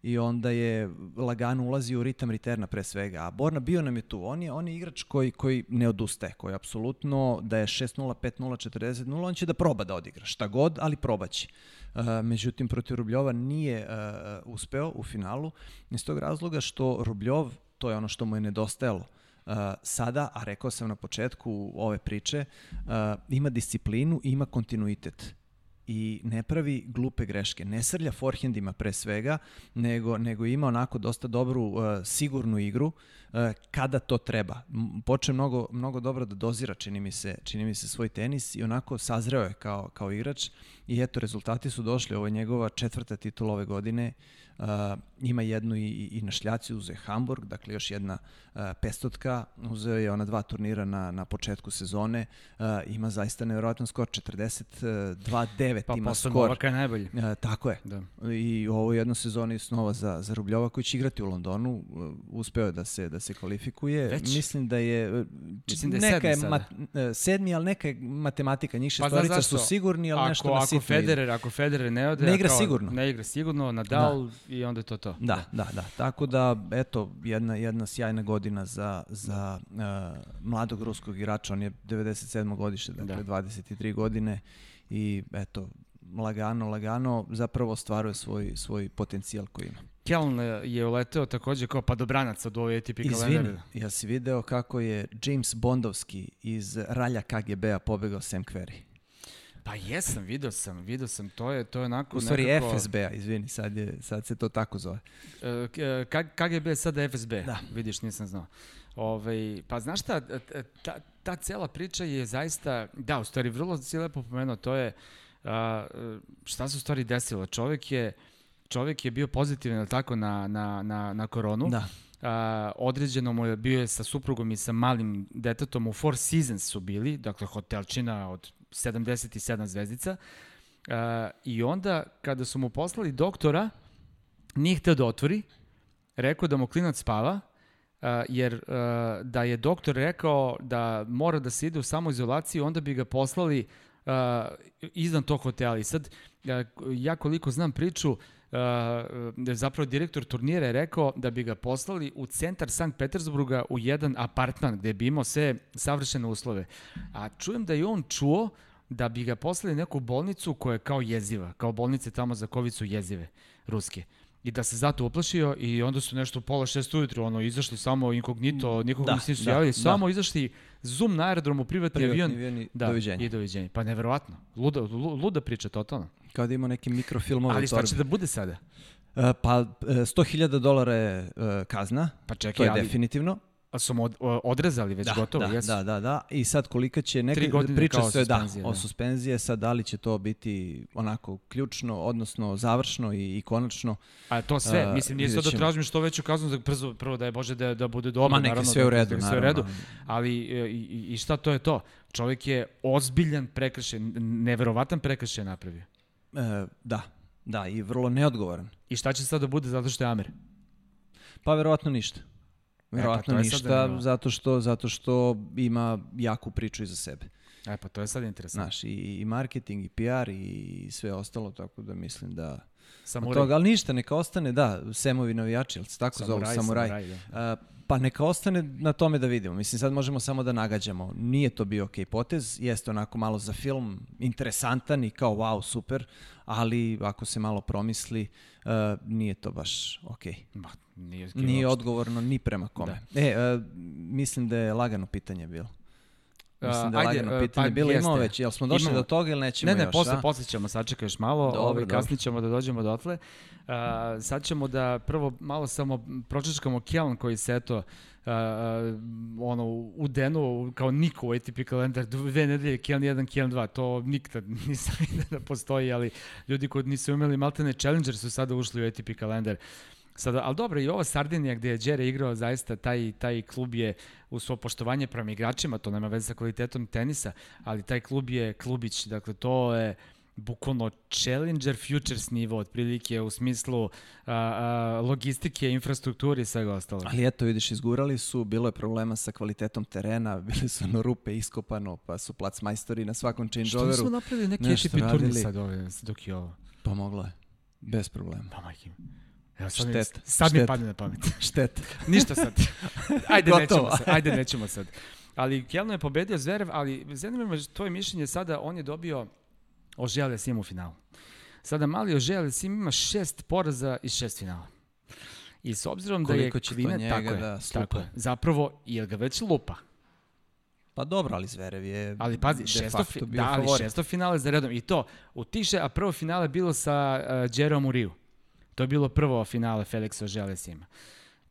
i onda je lagano ulazio u ritam riterna pre svega. A Borna bio nam je tu. On je, on je igrač koji, koji ne odustaje, koji apsolutno da je 6-0, 5-0, 40-0, on će da proba da odigra. Šta god, ali probaće. Uh, međutim, protiv Rubljova nije uh, uspeo u finalu iz tog razloga što Rubljov, to je ono što mu je nedostajalo, Uh, sada, a rekao sam na početku ove priče, uh, ima disciplinu i ima kontinuitet i ne pravi glupe greške. Ne srlja forehandima pre svega, nego, nego ima onako dosta dobru, uh, sigurnu igru uh, kada to treba. Počne mnogo, mnogo dobro da dozira, čini mi, se, čini mi se, svoj tenis i onako sazreo je kao, kao igrač I eto, rezultati su došli. Ovo je njegova četvrta titula ove godine. Uh, ima jednu i, i na šljaci, uzeo je Hamburg, dakle još jedna uh, pestotka. Uzeo je ona dva turnira na, na početku sezone. Uh, ima zaista nevjerojatan skor, 42-9 Pa ima skor. Novaka je najbolji. Uh, tako je. Da. I ovo je jedna sezona snova za, za Rubljova koji će igrati u Londonu. Uh, Uspeo je da se, da se kvalifikuje. Već? Mislim da je... Mislim da je neka sedmi je mat, uh, sedmi, ali neka je matematika. Njih Pa šestorica su zašto? sigurni, ali ako, nešto na ako. Federer, ako Federer ne ode, Ne igra kao, sigurno. Ne igra sigurno, Nadal i onda je to to. Da, da, da. Tako da, eto, jedna, jedna sjajna godina za, za uh, mladog ruskog igrača. On je 97. godište, dakle Da. 23 godine i eto, lagano, lagano zapravo ostvaruje svoj, svoj potencijal koji ima. Keln je uleteo takođe kao padobranac od ove ATP Izvini, kalendara. ja si video kako je James Bondovski iz ralja KGB-a pobegao Sam Querrey. Pa jesam, video sam, video sam, to je, to je onako U stvari nekako... FSB-a, izvini, sad, je, sad se to tako zove. E, KGB je sada FSB, Da. vidiš, nisam znao. Ove, pa znaš šta, e, ta, ta cela priča je zaista, da, u stvari, vrlo si lepo pomenuo, to je, a, e, šta se u stvari desilo? Čovek je, čovek je bio pozitivan, tako, na, na, na, na koronu. Da. A, određeno mu je, bio je sa suprugom i sa malim detetom u Four Seasons su bili, dakle hotelčina od 77 zvezdica. A, I onda kada su mu poslali doktora, nije hteo da otvori, rekao da mu klinac spava, a, jer a, da je doktor rekao da mora da se ide u samoizolaciju, onda bi ga poslali a, izvan tog hotela. I sad, a, ja koliko znam priču, a, je zapravo direktor turnira je rekao da bi ga poslali u centar Sankt Petersburga u jedan apartman gde bi imao sve savršene uslove. A čujem da je on čuo da bi ga poslali neku bolnicu koja je kao jeziva, kao bolnice tamo za COVID su jezive, ruske. I da se zato uplašio i onda su nešto pola šest ujutru ono, izašli samo inkognito, nikog Da, nisu da, javili, da. samo izašli zoom na aerodromu, privatni, Privatni avion. avion i da, doviđenja. I doviđenja. Pa neverovatno. Luda, lu- luda priča, totalno. Kao da ima neki mikrofilmove Ali šta će da bude sada? Uh, pa uh, 100.000 dolara je uh, kazna, Pa to čekaj, je ali definitivno. Mu od, odrezali već gotovo, da, jesu? da, da, da. I sad kolika će neka priča se da, suspenzije, o da. suspenzije, sad da li će to biti onako ključno, odnosno završno i, i konačno. A to sve, A, mislim, nije sad da tražim što veću kaznu, da prvo, prvo da je Bože da, da bude dobro, Ma neka naravno, sve da, u redu, da, sve u redu, ali e, i, i- i šta to je to? Čovjek je ozbiljan prekršaj, neverovatan prekršaj napravio. E, da, da, i vrlo neodgovoran. I šta će sad da bude zato što je Amer? Pa verovatno ništa. Verovatno je sad ništa, zato što, zato što ima jaku priču iza sebe. E pa to je sad interesantno. Znaš, i, i marketing, i PR, i sve ostalo, tako da mislim da... Od Samuraj. toga, ali ništa, neka ostane, da, Semovi navijači, jel se tako zovu, Samuraj, samuraj. samuraj, da. A, pa neka ostane na tome da vidimo. Mislim, sad možemo samo da nagađamo. Nije to bio okej potez, jeste onako malo za film interesantan i kao wow, super, ali ako se malo promisli, uh, nije to baš okej. Ma, nije, Nije odgovorno ni prema kome. E, uh, mislim da je lagano pitanje bilo. Mislim da je ajde, lagano e, pitanje pa bilo. Imamo već, jel smo došli Imamo. do toga ili nećemo Ne, ne, još? posle, a? posle ćemo, sačekaj još malo, Dobro, ovaj, kasnije ćemo da dođemo dotle. Uh, sad ćemo da prvo malo samo pročeškamo Kjeln koji se eto uh, ono, u denu kao niko u ATP kalendar, dve nedelje Kjeln 1, Kjeln 2, to nikad nisam vidio da postoji, ali ljudi koji nisu imali Maltene Challenger su sada ušli u ATP kalendar. Sada, ali dobro, i ova Sardinija gde je Đere igrao, zaista taj, taj klub je u svo poštovanje prema igračima, to nema veze sa kvalitetom tenisa, ali taj klub je klubić, dakle to je bukvalno Challenger Futures nivo otprilike u smislu a, a, logistike, infrastrukture i svega ostalog. Ali eto, vidiš, izgurali su, bilo je problema sa kvalitetom terena, bili su ono rupe iskopano, pa su plac majstori na svakom Što su changeoveru. napravili neki turnir radili. sad ove, dok je ovo? Pomoglo je. Bez problema. Pa majke mi. Evo, sad, mi, sad mi šteta. padne na pamet. Šteta. Ništa sad. Ajde, nećemo sad. Ajde, nećemo sad. Ali Kjelno je pobedio Zverev, ali zanima me tvoje mišljenje sada, on je dobio Ožele Sim u finalu. Sada mali Ožele Sim ima šest poraza iz šest finala. I s obzirom da je Koliko će to Kline, njega tako je, da slupa? tako je. Zapravo, je ga već lupa. Pa dobro, ali Zverev je Ali pazi, šesto, fi, da, ali šesto finale za redom. I to, u tiše, a prvo finale je bilo sa uh, Jerome u Riju. To je bilo prvo finale Felixa Ožele Sima.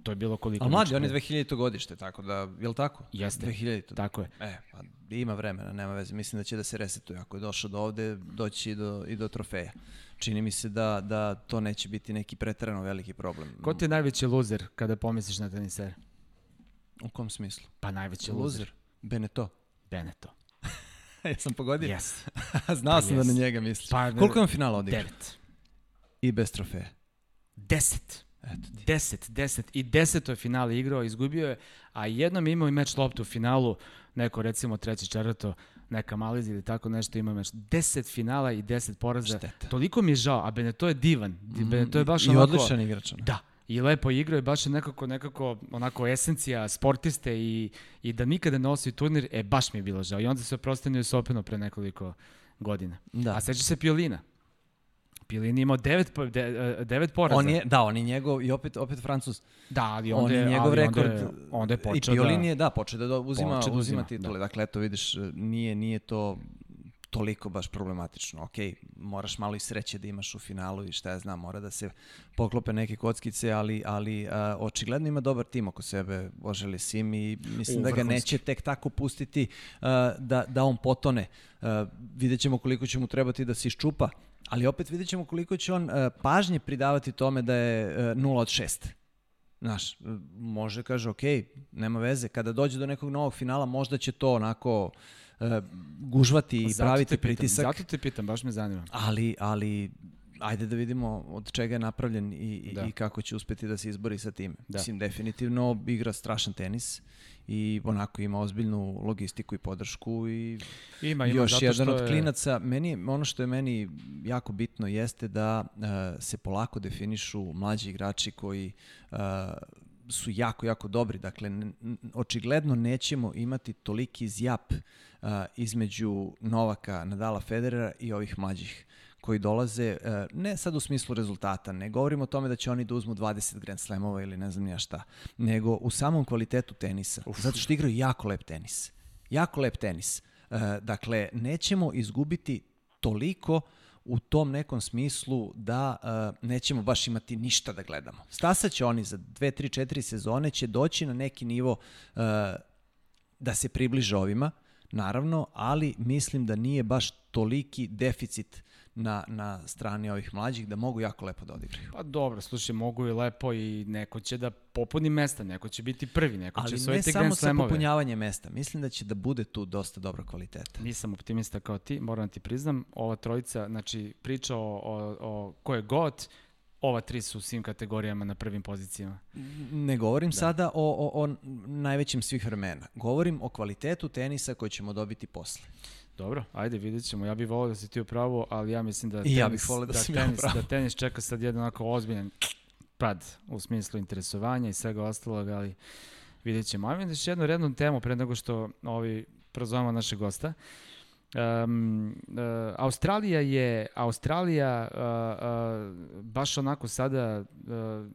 To je bilo koliko? Ali mlađi, on je 2000. godište, tako da, je li tako? Jeste. 2000. Tako je. E, pa ima vremena, nema veze. Mislim da će da se resetuje. Ako je došao do ovde, doći i do, i do trofeja. Čini mi se da, da to neće biti neki preterano veliki problem. Ko ti je najveći luzer kada pomisliš na tenisere? U kom smislu? Pa najveći luzer. Beneto. Beneto. ja sam pogodio. Yes. Znao sam da na Yes. njega misliš. Pa, Koliko je on finala odigrao? Devet. I bez trofeja. Deset. Eto ti. Deset, deset. I deseto je finale igrao, izgubio je, a jednom je imao i meč loptu u finalu, neko recimo treći, četvrto, neka Maliz ili tako nešto ima meč. Deset finala i deset poraza. Šteta. Toliko mi je žao, a Beneto je divan. Mm, Beneto je baš I onako... odličan igrač. Da, i lepo igrao i baš je nekako, nekako onako esencija sportiste i, i da nikada ne osvoji turnir, e baš mi je bilo žao. I onda se oprostanio s Openu pre nekoliko godina. Da. A seća se Piolina. Piolini je imao devet, de, e, devet poraza. On je, da, on je njegov, i opet, opet Francus. Da, ali On onda je je, njegov ali rekord. Onda je, onda je počeo I Piolin da... je, da, počeo da uzima, Počeo da uzima uzima, titule. da. Dakle, eto, vidiš, nije, nije to toliko baš problematično. Ok, moraš malo i sreće da imaš u finalu i šta ja znam, mora da se poklope neke kockice, ali, ali a, očigledno ima dobar tim oko sebe, Oželi Sim i mislim U, da ga vrhunski. neće tek tako pustiti a, da, da on potone. A, vidjet ćemo koliko će mu trebati da se iščupa, ali opet vidjet ćemo koliko će on a, pažnje pridavati tome da je a, 0 od 6. Znaš, može kaže, ok, nema veze, kada dođe do nekog novog finala, možda će to onako e, gužvati i Zato praviti pitam, pritisak, Zato te pitam, baš me zanima. ali, ali ajde da vidimo od čega je napravljen i, Da. i kako će uspeti da se izbori sa time. Da. Mislim, definitivno igra strašan tenis i onako ima ozbiljnu logistiku i podršku i Ima, ima, još zato jedan što od je- klinaca. Meni, ono što je meni jako bitno jeste da e, se polako definišu mlađi igrači koji e, su jako, jako dobri. Dakle, očigledno nećemo imati toliki zjap e, između Novaka, Nadala, Federera i ovih mlađih koji dolaze, e, ne sad u smislu rezultata, ne govorimo o tome da će oni da uzmu 20 Grand Slamova ili ne znam ja šta, nego u samom kvalitetu tenisa. Zato što igraju jako lep tenis. Jako lep tenis. E, dakle, nećemo izgubiti toliko u tom nekom smislu da e, nećemo baš imati ništa da gledamo. Stasa će oni za 2, 3, 4 sezone će doći na neki nivo e, da se približe ovima, naravno, ali mislim da nije baš toliki deficit na, na strani ovih mlađih da mogu jako lepo da odigraju. Pa dobro, slušaj, mogu i lepo i neko će da popuni mesta, neko će biti prvi, neko će Ali ne samo Grand sa Slamove. popunjavanje mesta. Mislim da će da bude tu dosta dobra kvaliteta. Nisam optimista kao ti, moram da ti priznam. Ova trojica, znači, priča o, o, o ko je got, ova tri su u svim kategorijama na prvim pozicijama. Ne govorim sada o, o, o najvećim svih vremena. Govorim o kvalitetu tenisa koji ćemo dobiti posle. Dobro, ajde, vidjet ćemo. Ja bih volao da si ti u pravu, ali ja mislim da I tenis, ja bih voleo da u tenis, da tenis čeka sad jedan onako ozbiljan pad u smislu interesovanja i svega ostalog, ali vidjet ćemo. Ajmo još jednu rednu temu pre nego što ovi prozovemo našeg gosta. Um, uh, Australija je Australija uh, uh, baš onako sada uh,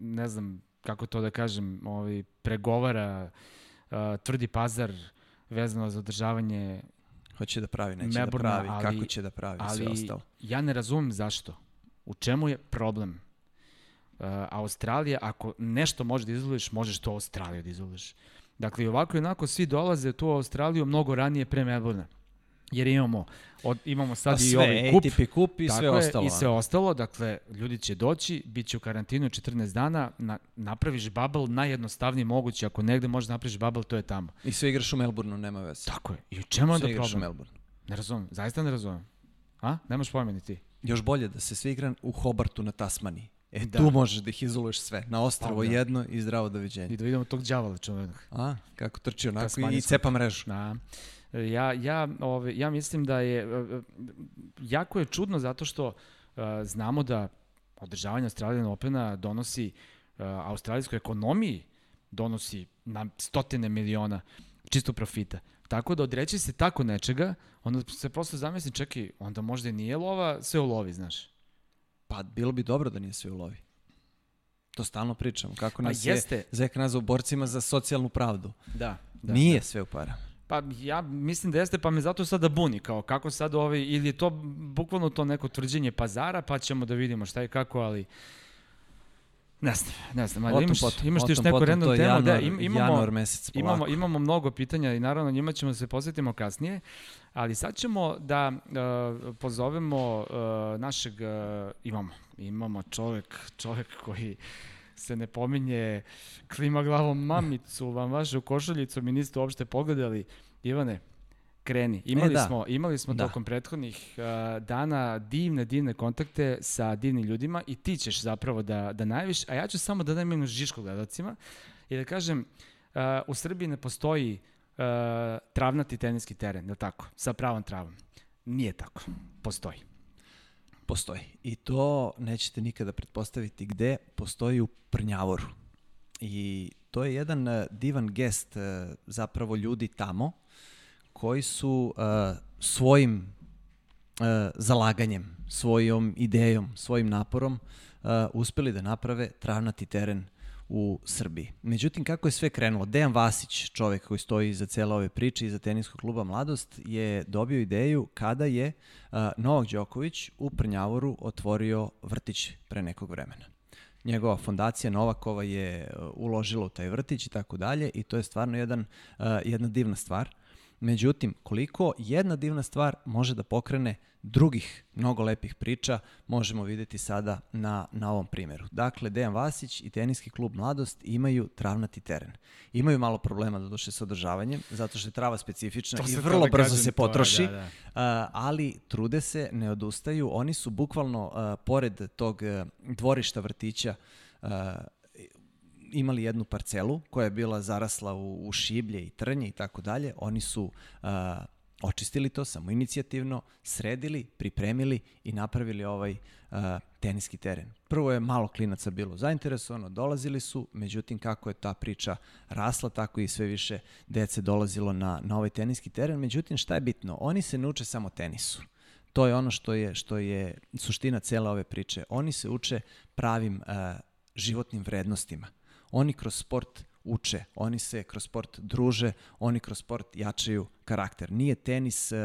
ne znam kako to da kažem, ovaj pregovara uh, tvrdi pazar vezano za održavanje Hoće da pravi, neće Melbourne, da pravi, ali- kako će da pravi, sve ali ostalo. ja ne razumem zašto. U čemu je problem? Uh, Australija, ako nešto možeš da izvoliš, možeš to Australiju da izvoliš. Dakle, i ovako i onako svi dolaze tu u Australiju mnogo ranije pre Melbourne. Jer imamo, od, imamo sad Pa i sve, ovaj kup. ATP kup i sve je, ostalo. I sve ostalo, dakle, ljudi će doći, bit će u karantinu 14 dana, na, napraviš bubble najjednostavnije moguće, ako negde možeš da napraviš bubble, to je tamo. I sve igraš u Melbourneu, nema veze. Tako je. I u čemu onda sve igraš u problem? Melbourneu. Ne razumem, zaista ne razumem. A? Nemaš pojma ni ti. Još bolje da se sve igra u Hobartu na Tasmaniji. E, Da. tu možeš da ih izoluješ sve. Na ostravo Pa, da. jedno i zdravo doviđenje. I da vidimo tog đavola čuvenog. A, kako trči onako i cepa mrežu. Da. Ja, ja, ove, ja mislim da je, e, e, jako je čudno zato što e, znamo da održavanje Australijan Opena donosi australijskoj ekonomiji donosi na stotine miliona čisto profita. Tako da odreći se tako nečega, onda se prosto zamisli, čekaj, onda možda i nije lova, sve u lovi, znaš. Pa bilo bi dobro da nije sve u lovi. To stalno pričamo. Kako Pa nas jeste. je Zek nazvao borcima za socijalnu pravdu. Da. da. nije sve u para. Pa ja mislim da jeste, pa me zato sada buni, kao kako sad ovaj, ili je to bukvalno to neko tvrđenje pazara, pa ćemo da vidimo šta i kako, ali Ne znam, ne znam, ali imaš, potom, imaš ti još neku random temu, da, januar- im, imamo, januar mesec polako. imamo, imamo mnogo pitanja i naravno njima ćemo da se posvetimo kasnije, ali sad ćemo da uh, pozovemo uh, našeg, uh, imamo, imamo čovek, čovek koji se ne pominje, klima glavom mamicu, vam vašu košuljicu, mi niste uopšte pogledali. Ivane, kreni. Imali da. smo, imali smo Da. tokom prethodnih uh, dana divne, divne kontakte sa divnim ljudima i ti ćeš zapravo da, da najaviš, a ja ću samo da dajem jednu žišku gledalcima i da kažem, uh, u Srbiji ne postoji uh, travnati teniski teren, je li tako? Sa pravom travom. Nije tako. Postoji. Postoji. I to nećete nikada pretpostaviti gde, postoji u Prnjavoru. I to je jedan uh, divan gest uh, zapravo ljudi tamo koji su uh, svojim zalaganjem, svojom idejom, svojim naporom uspeli da naprave travnati teren u Srbiji. Međutim, kako je sve krenulo? Dejan Vasić, čovek koji stoji iza cele ove priče, iza teniskog kluba Mladost, je dobio ideju kada je uh, Novak Đoković u Prnjavoru otvorio vrtić pre nekog vremena. Njegova fondacija Novakova je uložila u taj vrtić i tako dalje i to je stvarno jedan, uh, jedna divna stvar. Međutim, koliko jedna divna stvar može da pokrene drugih mnogo lepih priča, možemo videti sada na, na ovom primjeru. Dakle, Dejan Vasić i teniski klub Mladost imaju travnati teren. Imaju malo problema da došle sa održavanjem, zato što je trava specifična To i vrlo da brzo kažem, se to je, potroši, da, da. a, ali trude se, ne odustaju. Oni su bukvalno pored tog a, dvorišta vrtića imali jednu parcelu koja je bila zarasla u, u šiblje i trnje i tako dalje. Oni su a, očistili to samo inicijativno, sredili, pripremili i napravili ovaj a, teniski teren. Prvo je malo klinaca bilo zainteresovano, dolazili su, međutim kako je ta priča rasla, tako i sve više dece dolazilo na, na ovaj teniski teren. Međutim, šta je bitno? Oni se ne uče samo tenisu. To je ono što je, što je suština cele ove priče. Oni se uče pravim uh, životnim vrednostima. Oni kroz sport uče, oni se kroz sport druže, oni kroz sport jačaju karakter. Nije tenis uh,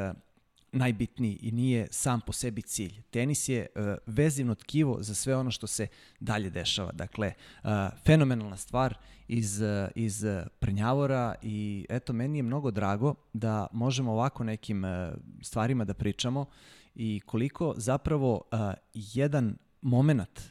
najbitniji i nije sam po sebi cilj. Tenis je uh, vezivno tkivo za sve ono što se dalje dešava. Dakle, uh, fenomenalna stvar iz, uh, iz Prnjavora i eto, meni je mnogo drago da možemo ovako nekim uh, stvarima da pričamo i koliko zapravo uh, jedan moment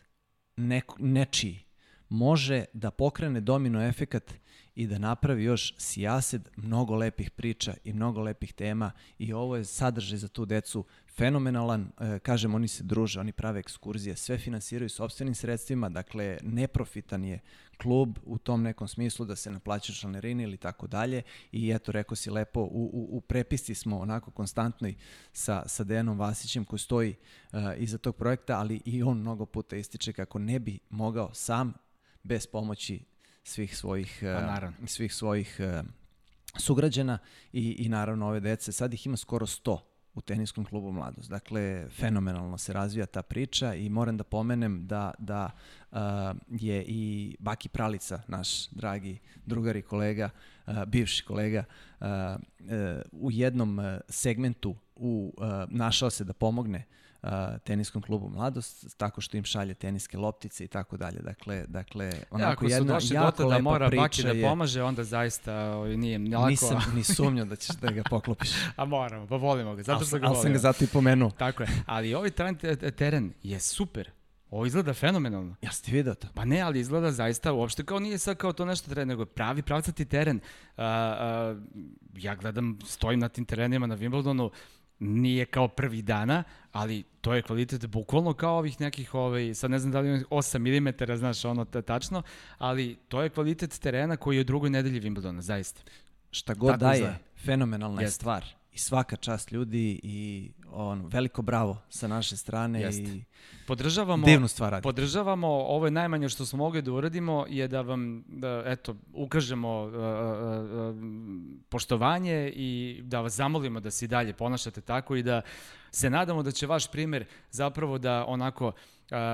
neko, nečiji može da pokrene domino efekat i da napravi još sijased mnogo lepih priča i mnogo lepih tema. I ovo je sadržaj za tu decu. Fenomenalan, e, kažem oni se druže, oni prave ekskurzije, sve finansiraju sobstvenim sredstvima, dakle neprofitan je klub u tom nekom smislu da se naplaća članarini ili tako dalje. I eto rekao si lepo u, u, u prepisci smo onako konstantnoj sa, sa Dejanom Vasićem koji stoji uh, iza tog projekta, ali i on mnogo puta ističe kako ne bi mogao sam bez pomoći svih svojih Pa, uh, svih svojih uh, sugrađana i, i naravno ove dece. Sad ih ima skoro 100 u teniskom klubu Mladost. Dakle, fenomenalno se razvija ta priča i moram da pomenem da, da uh, je i Baki Pralica, naš dragi drugar i kolega, uh, bivši kolega, uh, uh, u jednom segmentu u, uh, našao se da pomogne uh, teniskom klubu Mladost tako što im šalje teniske loptice i tako dalje. Dakle, dakle onako Ako su jedna došli jako da lepa mora priča Baki da je. pomaže, onda zaista ovaj, nije ni lako. Nisam ni sumnjao da ćeš da ga poklopiš. A moramo, pa volimo ga, zato što ga ali sam ga volimo. zato i pomenuo. Tako je. Ali ovaj teren, teren je super. Ovo izgleda fenomenalno. Ja ste vidio to? Pa ne, ali izgleda zaista uopšte kao nije sad kao to nešto teren, nego je pravi pravcati teren. Uh, uh, ja gledam, stojim na tim terenima na Wimbledonu, nije kao prvi dana, ali to je kvalitet bukvalno kao ovih nekih, ovaj, sad ne znam da li je 8 mm, znaš, ono ta- tačno, ali to je kvalitet terena koji je u drugoj nedelji Wimbledona, zaista. Šta god Tako daje, izgleda. fenomenalna je stvar. I svaka čast ljudi i on, veliko bravo sa naše strane Jeste. i Podržavamo, divnu stvar radi. Podržavamo, ovo je najmanje što smo mogli da uradimo, je da vam, da, eto, ukažemo uh, uh, uh, poštovanje i da vas zamolimo da se i dalje ponašate tako i da se nadamo da će vaš primer zapravo da onako uh,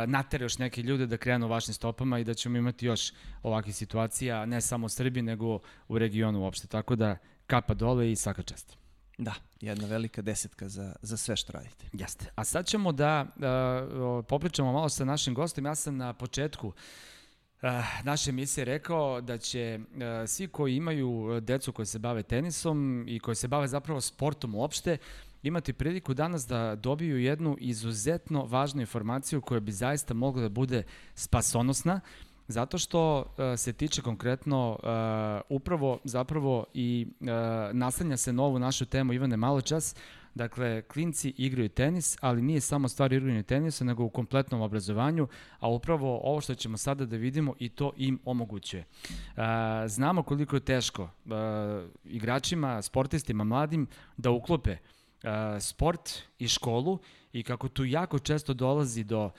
natere još neke ljude da krenu vašim stopama i da ćemo imati još ovakvih situacija, ne samo u Srbiji, nego u regionu uopšte. Tako da kapa dole i svaka čast. Da, jedna velika desetka za, za sve što radite. Jeste. A sad ćemo da uh, popričamo malo sa našim gostom. Ja sam na početku naše emisije rekao da će uh, svi koji imaju decu koji se bave tenisom i koji se bave zapravo sportom uopšte, imati priliku danas da dobiju jednu izuzetno važnu informaciju koja bi zaista mogla da bude spasonosna, zato što uh, se tiče konkretno uh, upravo zapravo i uh, naslanja se novu našu temu Ivane Maločas, Dakle, klinci igraju tenis, ali nije samo stvar igranja tenisa, nego u kompletnom obrazovanju, a upravo ovo što ćemo sada da vidimo i to im omogućuje. znamo koliko je teško igračima, sportistima, mladim da uklope sport i školu i kako tu jako često dolazi do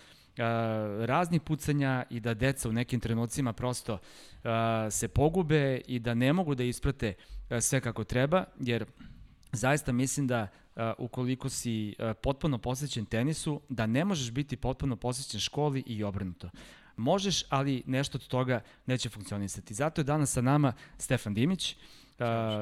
raznih pucanja i da deca u nekim trenucima prosto se pogube i da ne mogu da isprate sve kako treba, jer zaista mislim da ukoliko si potpuno posvećen tenisu, da ne možeš biti potpuno posvećen školi i obrnuto. Možeš, ali nešto od toga neće funkcionisati. Zato je danas sa nama Stefan Dimić. Uh,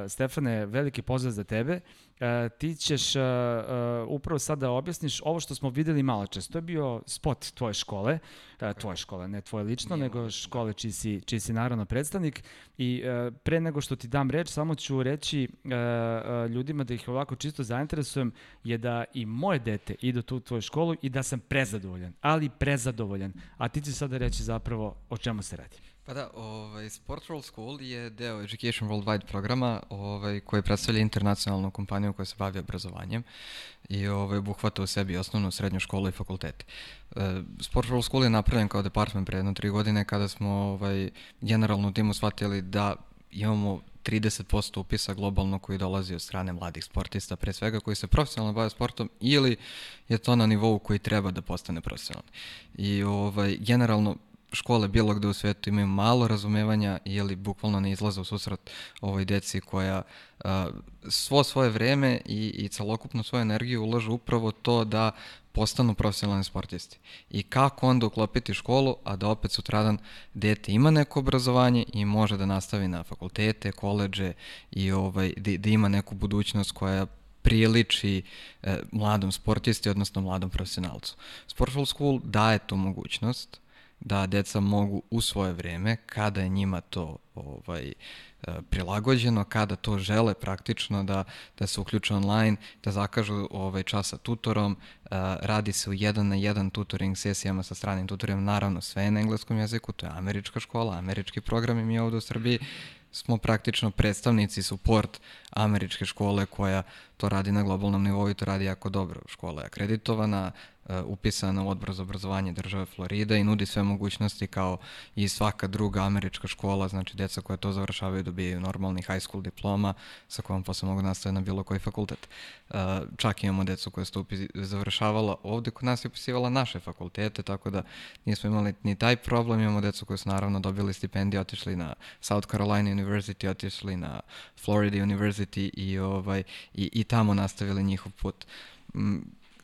Stefane, veliki pozdrav za tebe. E, ti ćeš uh, uh, upravo sad da objasniš ovo što smo videli malo čas. To je bio spot tvoje škole, uh, tvoje škole, ne tvoje lično, Nije nego škole čiji si, čiji si naravno predstavnik. I uh, pre nego što ti dam reč, samo ću reći uh, uh, ljudima da ih ovako čisto zainteresujem, je da i moje dete ide tu u tvoju školu i da sam prezadovoljan, ali prezadovoljan. A ti ćeš sada reći zapravo o čemu se radi. Pa da, ovaj, Sport Roll School je deo Education Worldwide programa ovaj, koji predstavlja internacionalnu kompaniju koja se bavi obrazovanjem i ovaj, obuhvata u sebi osnovnu, srednju školu i fakultete. E, Sport Roll School je napravljen kao department pre jedno tri godine kada smo ovaj, generalno u timu shvatili da imamo 30% upisa globalno koji dolazi od strane mladih sportista, pre svega koji se profesionalno bave sportom ili je to na nivou koji treba da postane profesionalni. I ovaj, generalno škole bilo gde u svetu imaju malo razumevanja ili bukvalno ne izlaze u susret ovoj deci koja a, svo svoje vreme i, i celokupnu svoju energiju ulažu upravo to da postanu profesionalni sportisti. I kako onda uklopiti školu, a da opet sutradan dete ima neko obrazovanje i može da nastavi na fakultete, koleđe i ovaj, da, da ima neku budućnost koja priliči e, mladom sportisti, odnosno mladom profesionalcu. Sportful School daje tu mogućnost da deca mogu u svoje vreme, kada je njima to ovaj, e, prilagođeno, kada to žele praktično da, da se uključe online, da zakažu ovaj čas sa tutorom, e, radi se u jedan na jedan tutoring sesijama sa stranim tutorom, naravno sve na engleskom jeziku, to je američka škola, američki program i mi ovde u Srbiji smo praktično predstavnici, support američke škole koja to radi na globalnom nivou i to radi jako dobro. Škola je akreditovana, upisana u odbor za obrazovanje države Florida i nudi sve mogućnosti kao i svaka druga američka škola, znači deca koja to završavaju dobijaju normalni high school diploma sa kojom posle mogu nastaviti na bilo koji fakultet. E, čak imamo decu koja su završavala ovde kod nas i upisivala naše fakultete, tako da nismo imali ni taj problem, imamo decu koji su naravno dobili stipendije, otišli na South Carolina University, otišli na Florida University i, ovaj, i, i tamo nastavili njihov put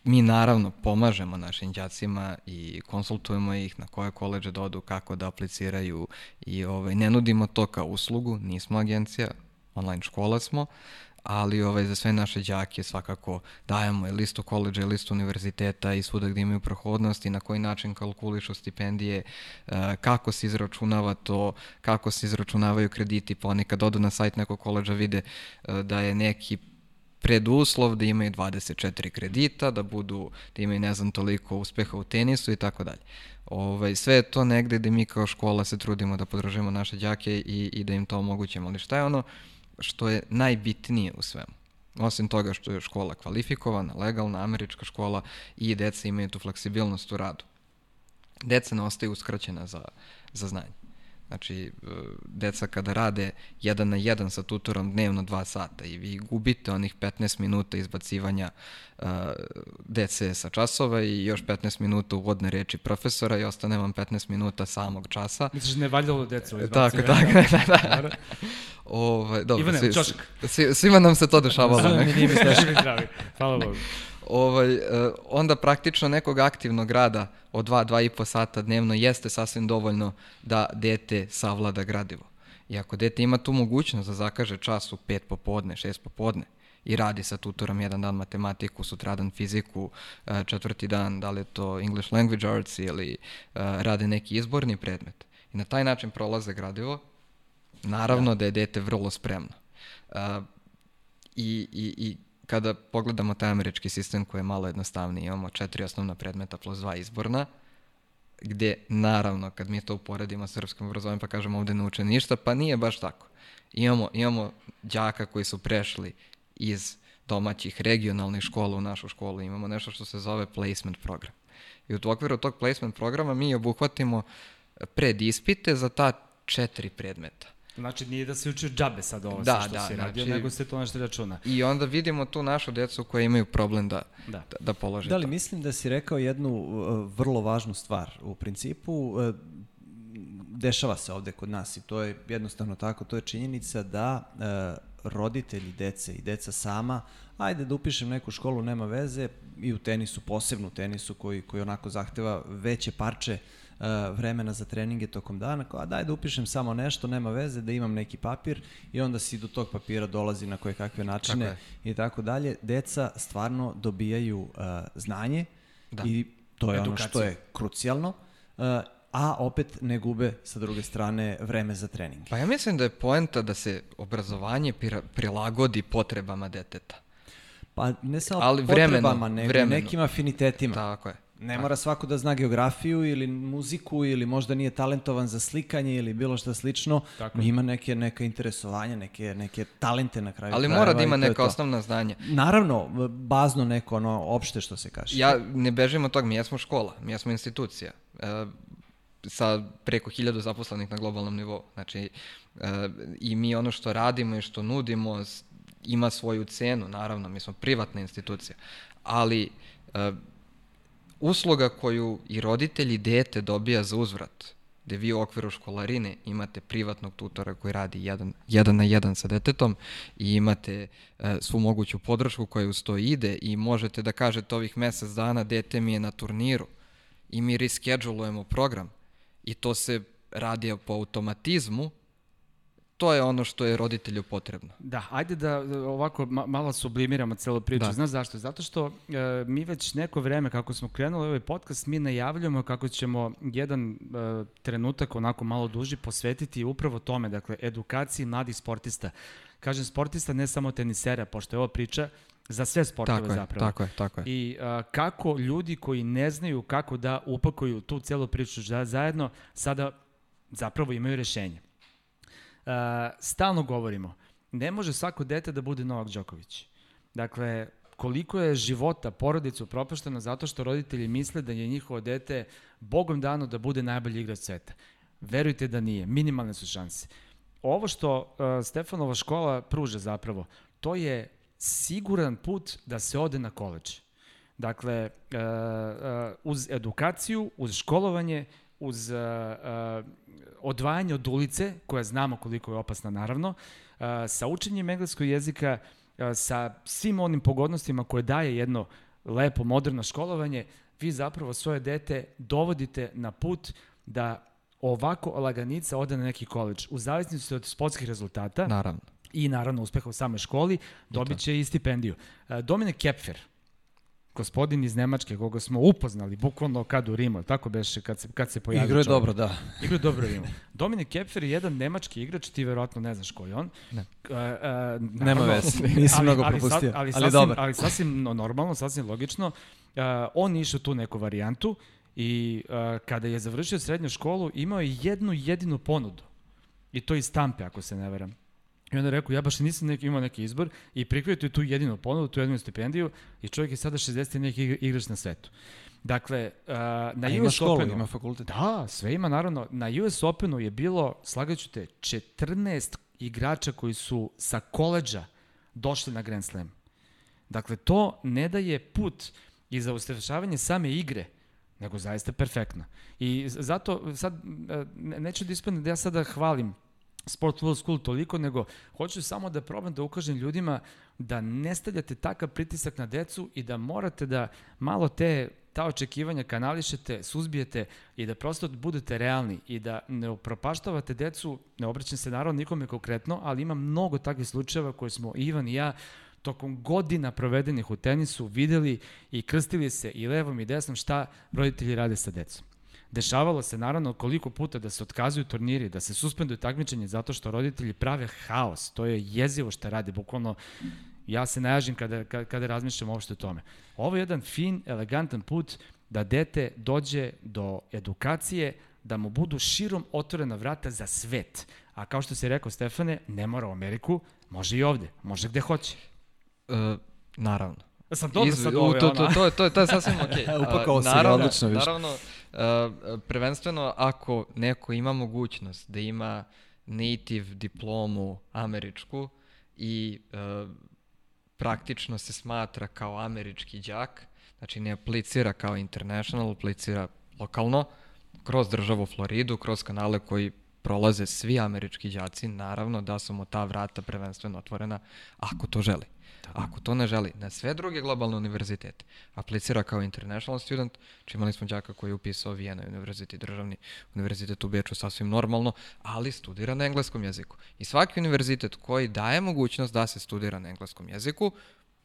Mi naravno pomažemo našim đacima i konsultujemo ih na koje koleđe da kako da apliciraju i ovaj, ne nudimo to kao uslugu, nismo agencija, online škola smo, ali ovaj, za sve naše đake svakako dajemo i listu koleđa i listu univerziteta i svuda gde imaju prohodnost i na koji način kalkulišu stipendije, eh, kako se izračunava to, kako se izračunavaju krediti, pa oni kad odu na sajt nekog koleđa vide eh, da je neki preduslov da imaju 24 kredita, da budu, da imaju ne znam toliko uspeha u tenisu i tako dalje. Ovaj, sve je to negde gde mi kao škola se trudimo da podržimo naše đake i, i da im to omogućimo. Ali šta je ono što je najbitnije u svemu? Osim toga što je škola kvalifikovana, legalna, američka škola i deca imaju tu fleksibilnost u radu. Deca ne ostaju uskraćena za, za znanje. Znači, e, deca kada rade jedan na jedan sa tutorom dnevno dva sata i vi gubite onih 15 minuta izbacivanja uh, dece sa časova i još 15 minuta uvodne reči profesora i ostane vam 15 minuta samog časa. Misliš ne valjalo decu izbacivanja? Tako, tako, da, da. Ovaj, dobro, Ivane, svi, svi, svima nam se to dešavalo. Svima mi nije mi Hvala Bogu ovaj, e, onda praktično nekog aktivnog rada od 2-2,5 sata dnevno jeste sasvim dovoljno da dete savlada gradivo. I ako dete ima tu mogućnost da zakaže čas u 5 popodne, 6 popodne, i radi sa tutorom jedan dan matematiku, sutradan fiziku, e, četvrti dan da li je to English Language Arts ili e, radi neki izborni predmet I na taj način prolaze gradivo. Naravno da, da je dete vrlo spremno. I, i, I kada pogledamo taj američki sistem koji je malo jednostavniji, imamo četiri osnovna predmeta plus dva izborna, gde naravno kad mi to uporedimo sa srpskim obrazovanjem pa kažemo ovde ne uče ništa, pa nije baš tako. Imamo, imamo đaka koji su prešli iz domaćih regionalnih škola u našu školu, imamo nešto što se zove placement program. I u okviru tog placement programa mi obuhvatimo predispite za ta četiri predmeta. Znači nije da se uči džabe sad ovo da, što da, si radio, znači, nego se to nešto računa. I onda vidimo tu našu decu koja imaju problem da, da. da, da polože Da li to. mislim da si rekao jednu uh, vrlo važnu stvar. U principu uh, dešava se ovde kod nas i to je jednostavno tako, to je činjenica da uh, roditelji dece i deca sama, ajde da upišem neku školu, nema veze, i u tenisu, posebno u tenisu koji, koji onako zahteva veće parče uh, vremena za treninge tokom dana, kao, a daj da upišem samo nešto, nema veze, da imam neki papir i onda si do tog papira dolazi na koje kakve načine tako i tako dalje. Deca stvarno dobijaju uh, znanje da. i to je Edukaciju. ono što je krucijalno. Uh, a opet ne gube sa druge strane vreme za trening. Pa ja mislim da je poenta da se obrazovanje prilagodi potrebama deteta. Pa ne samo Ali potrebama, vremeno, nego vremeno. nekim afinitetima. Tako je. Ne mora svako da zna geografiju ili muziku ili možda nije talentovan za slikanje ili bilo šta slično. Tako. Ima neke, neka interesovanja, neke, neke talente na kraju. Ali mora da ima neka osnovna znanja. Naravno, bazno neko ono opšte što se kaže. Ja ne bežim od toga, mi jesmo škola, mi jesmo institucija. E, sa preko hiljadu zaposlenih na globalnom nivou. Znači, e, i mi ono što radimo i što nudimo ima svoju cenu, naravno, mi smo privatna institucija, ali e, usluga koju i roditelji i dete dobija za uzvrat, gde vi u okviru školarine imate privatnog tutora koji radi jedan, jedan na jedan sa detetom i imate e, svu moguću podršku koja uz to ide i možete da kažete ovih mesec dana dete mi je na turniru i mi reschedulujemo program i to se radi po automatizmu to je ono što je roditelju potrebno. Da, ajde da ovako malo sublimiramo celu priču. Da. Znaš zašto? Zato što e, mi već neko vreme kako smo krenuli ovaj podcast, mi najavljujemo kako ćemo jedan e, trenutak onako malo duži posvetiti upravo tome, dakle, edukaciji mladih sportista. Kažem sportista, ne samo tenisera, pošto je ovo priča za sve sportove tako zapravo. Je, tako je, tako je. I a, kako ljudi koji ne znaju kako da upakuju tu celu priču zajedno, sada zapravo imaju rešenje stalno govorimo, ne može svako dete da bude Novak Đoković. Dakle, koliko je života, porodicu propušteno zato što roditelji misle da je njihovo dete bogom dano da bude najbolji igrač sveta. Verujte da nije, minimalne su šanse. Ovo što uh, Stefanova škola pruža zapravo, to je siguran put da se ode na koleđ. Dakle, uh, uh, uz edukaciju, uz školovanje, uz uh, uh, odvajanje od ulice, koja znamo koliko je opasna naravno, uh, sa učenjem engleskog jezika, uh, sa svim onim pogodnostima koje daje jedno lepo, moderno školovanje, vi zapravo svoje dete dovodite na put da ovako laganica ode na neki koleđ. U zavisnosti od sportskih rezultata naravno. i naravno uspeha u samoj školi, dobit će i stipendiju. Dominik Kepfer, gospodin iz Nemačke, koga smo upoznali, bukvalno kad u Rimu, tako beše, kad se, kad se pojavio Igro je čovjek. dobro, da. Igro je dobro u Rimu. Dominik Kepfer je jedan nemački igrač, ti verovatno ne znaš ko je on. Ne. Uh, uh, Nema veze, nisam mnogo propustio, ali, ali, ali, ali dobar. Ali sasvim normalno, sasvim logično. Uh, on išao tu neku varijantu i uh, kada je završio srednju školu, imao je jednu jedinu ponudu. I to iz Tampe, ako se ne veram. I onda rekao, ja baš nisam neki, imao neki izbor i prihvatio tu jedinu ponudu, tu jedinu stipendiju i čovjek je sada 60. neki igrač na svetu. Dakle, uh, na A US školu, Openu... ima fakultet. Da, sve ima, naravno. Na US Openu je bilo, slagaću te, 14 igrača koji su sa koleđa došli na Grand Slam. Dakle, to ne daje put i za ustrešavanje same igre, nego zaista perfektno. I zato sad, neću da ispadne da ja sada hvalim Sport World School toliko, nego hoću samo da probam da ukažem ljudima da ne stavljate takav pritisak na decu i da morate da malo te ta očekivanja kanališete, suzbijete i da prosto budete realni i da ne upropaštavate decu, ne obraćam se naravno nikome konkretno, ali ima mnogo takvih slučajeva koje smo Ivan i ja tokom godina provedenih u tenisu videli i krstili se i levom i desnom šta roditelji rade sa decom. Dešavalo se naravno koliko puta da se otkazuju turniri, da se suspenduju takmičenje zato što roditelji prave haos. To je jezivo što rade, bukvalno ja se najažim kada, kada, kada razmišljam uopšte o tome. Ovo je jedan fin, elegantan put da dete dođe do edukacije, da mu budu širom otvorena vrata za svet. A kao što si rekao, Stefane, ne mora u Ameriku, može i ovde, može gde hoće. E, naravno. Sam dobro Iz- sad ovo je to, ono. to, to, to, to je sasvim okej. A, Upakao si naravno, odlično, viš. Naravno, prvenstveno ako neko ima mogućnost da ima native diplomu američku i uh, praktično se smatra kao američki đak, znači ne aplicira kao international, aplicira lokalno, kroz državu Floridu, kroz kanale koji prolaze svi američki đaci, naravno da su mu ta vrata prvenstveno otvorena ako to želi. Ako to ne želi, na sve druge globalne univerzitete aplicira kao international student, či imali smo đaka koji je upisao Vijena univerzitet, državni univerzitet u Beču sasvim normalno, ali studira na engleskom jeziku. I svaki univerzitet koji daje mogućnost da se studira na engleskom jeziku,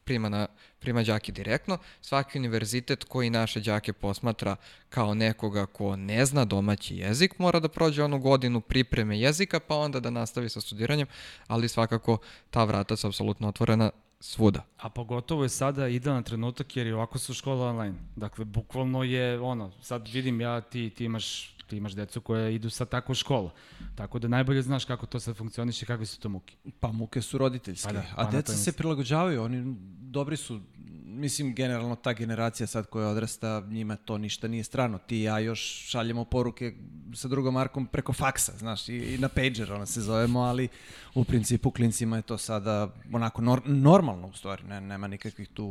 prima, na, prima đake direktno. Svaki univerzitet koji naše đake posmatra kao nekoga ko ne zna domaći jezik mora da prođe onu godinu pripreme jezika pa onda da nastavi sa studiranjem, ali svakako ta vrata su apsolutno otvorena svuda. A pogotovo je sada idealan trenutak jer i ovako su škola online. Dakle, bukvalno je ono, sad vidim ja, ti, ti imaš ti imaš decu koje idu sad tako u školu. Tako da najbolje znaš kako to sad funkcioniše i kakve su to muke. Pa muke su roditeljske. Pa da, pa A deca se prilagođavaju, oni dobri su, mislim generalno ta generacija sad koja odrasta, njima to ništa nije strano. Ti i ja još šaljemo poruke sa drugom Markom preko faksa, znaš, i, i na pager ona se zovemo, ali u principu klincima je to sada onako nor, normalno u stvari, ne, nema nikakvih tu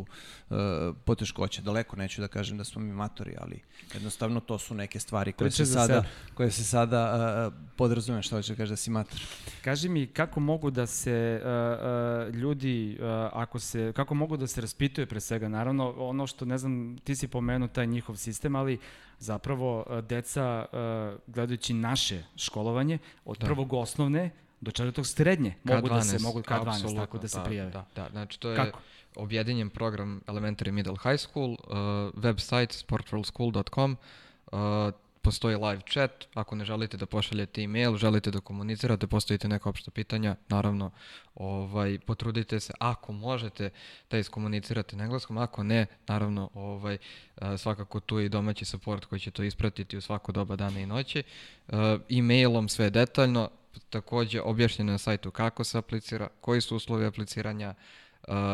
uh, poteškoća. Daleko neću da kažem da smo mi matori, ali jednostavno to su neke stvari koje se sada, koje se sada uh, podrazume, što hoće da kaže da si mator. Kaži mi kako mogu da se uh, uh, ljudi, uh, ako se, kako mogu da se raspituje pre svega, naravno ono što, ne znam, ti si pomenuo taj njihov sistem, ali zapravo uh, deca, uh, gledajući naše školovanje, od Da. prvog osnovne do četvrtog srednje, mogu da se, mogu K12, apsolutno, tako da se da, prijave. Da, da, znači to je Kako? objedinjen program Elementary Middle High School, uh, website sportworldschool.com, uh, postoji live chat, ako ne želite da pošaljete e-mail, želite da komunicirate, postavite neka opšta pitanja, naravno, ovaj, potrudite se, ako možete da iskomunicirate na engleskom, ako ne, naravno, ovaj, svakako tu je i domaći support koji će to ispratiti u svako doba dana i noći. E-mailom sve detaljno, takođe objašnjeno na sajtu kako se aplicira, koji su uslovi apliciranja,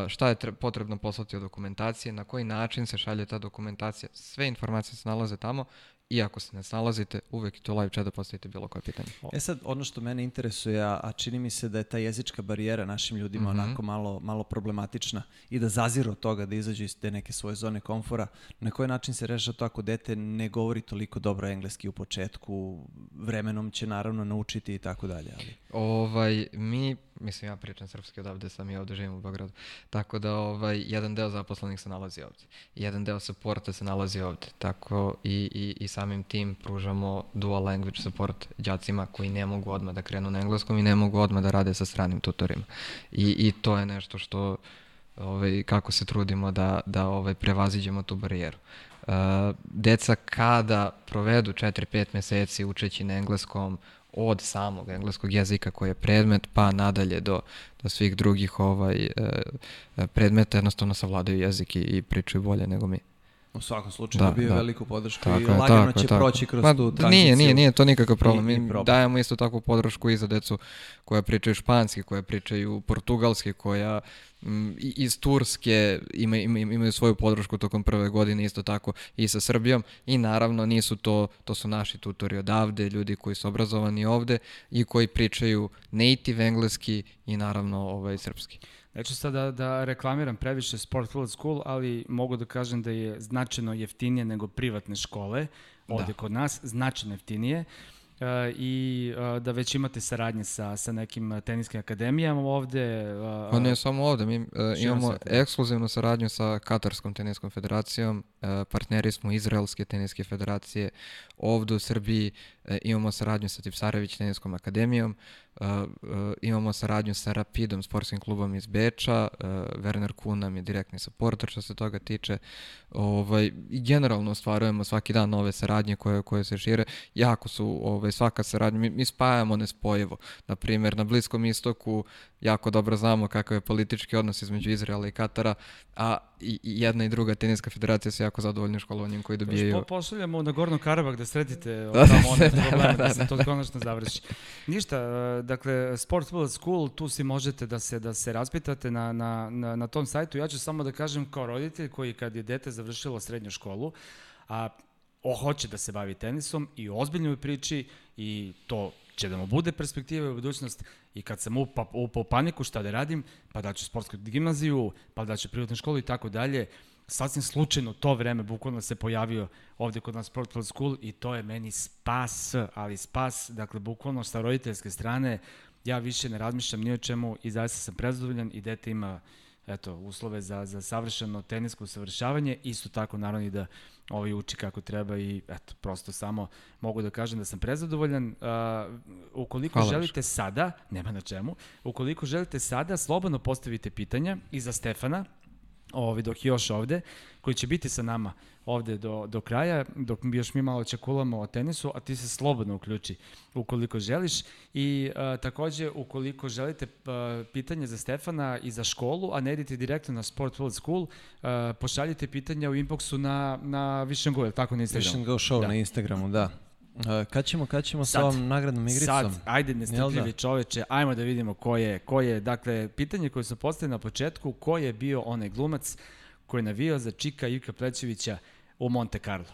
šta je tre- potrebno poslati od dokumentacije, na koji način se šalje ta dokumentacija, sve informacije se nalaze tamo i ako se ne snalazite, uvek je to live chat da postavite bilo koje pitanje. E sad, ono što mene interesuje, a, a čini mi se da je ta jezička barijera našim ljudima Mhm. onako malo, malo problematična i da zaziru od toga, da izađu iz te neke svoje zone komfora, na koji način se rešava to ako dete ne govori toliko dobro engleski u početku, vremenom će naravno naučiti i tako dalje, ali... Ovaj, mi, mislim ja pričam srpski odavde sam i ovde živim u Beogradu, tako da ovaj, jedan deo zaposlenih se nalazi ovde. Jedan deo supporta se nalazi ovde, tako i, i, i samim tim pružamo dual language support đacima koji ne mogu odmah da krenu na engleskom i ne mogu odmah da rade sa stranim tutorima. I, i to je nešto što ovaj, kako se trudimo da, da ovaj, prevaziđemo tu barijeru. Uh, deca kada provedu 4-5 meseci učeći na engleskom od samog engleskog jezika koji je predmet pa nadalje do, do svih drugih ovaj, e, predmeta jednostavno savladaju jezik i, i pričaju bolje nego mi. U svakom slučaju Da, dobio da. veliku podršku Tako i je, lagano tako će tako. proći kroz Ma, tu tranziciju. Nije, nije, nije to nikakav problem. Mi problem. dajemo isto takvu podršku i za decu koja pričaju španski, koja pričaju portugalski, koja mm, i- iz Turske ima, ima, imaju svoju podršku tokom prve godine isto tako i sa Srbijom i naravno nisu to, to su naši tutori odavde, ljudi koji su obrazovani ovde i koji pričaju native engleski i naravno ovaj, srpski. Neću sad da, da reklamiram previše Sport Field School, ali mogu da kažem da je značajno jeftinije nego privatne škole ovde Da. kod nas, značajno jeftinije. E, i e, da već imate saradnje sa, sa nekim teniskim akademijama ovde. e, Pa ne samo ovde, mi uh, imamo sveta. ekskluzivnu saradnju sa Katarskom teniskom federacijom, uh, partneri smo Izraelske teniske federacije, ovde u Srbiji uh, imamo saradnju sa Tipsarević teniskom akademijom, uh, imamo saradnju sa Rapidom, sportskim klubom iz Beča, uh, Werner Kuhn nam je direktni supporter što se toga tiče. Ovaj, I generalno ostvarujemo svaki dan nove saradnje koje, koje se šire. Jako su ovaj, svaka saradnja, mi, mi spajamo nespojivo. Naprimjer, na Bliskom istoku jako dobro znamo kakav je politički odnos između Izraela i Katara, a i, i jedna i druga teniska federacija su jako zadovoljni školovanjem koji dobijaju. Po, pošaljamo na Gorno Karabak da sredite da, tamo one da, probleme, da, da, da, se to konačno završi. Ništa, e, dakle, Sport World School, tu si možete da se, da se raspitate na, na, na, na tom sajtu. Ja ću samo da kažem kao roditelj koji kad je dete završilo srednju školu, a o, hoće da se bavi tenisom i ozbiljnoj priči i to će da mu bude perspektiva u budućnost i kad sam upao, upao paniku šta da radim, pa da ću sportsku gimnaziju, pa da ću privatnu školu i tako dalje, sasvim slučajno to vreme bukvalno se pojavio ovde kod nas Sport Plus School i to je meni spas, ali spas, dakle bukvalno sa roditeljske strane, ja više ne razmišljam ni o čemu i zaista sam prezadovoljan i dete ima eto, uslove za, za savršeno tenisko usavršavanje, isto tako naravno i da ovaj uči kako treba i eto, prosto samo mogu da kažem da sam prezadovoljan. Uh, ukoliko Hvala želite sada, nema na čemu, ukoliko želite sada, slobodno postavite pitanja i za Stefana, ovaj, dok je još ovde, koji će biti sa nama ovde do, do kraja, dok mi još mi malo čakulamo o tenisu, a ti se slobodno uključi ukoliko želiš. I a, takođe, ukoliko želite a, pitanje za Stefana i za školu, a ne idete direktno na Sport World School, a, pošaljite pitanja u inboxu na, na Vision Go, tako na Instagramu? Vision Go Show da. na Instagramu, da. Kad ćemo, kad ćemo sad, sa ovom nagradnom igricom? Sad, ajde nestrpljivi da? čoveče, ajmo da vidimo ko je, ko je, dakle, pitanje koje su postavili na početku, ko je bio onaj glumac koji je navio za Čika Ivka Plećevića u Monte Carlo?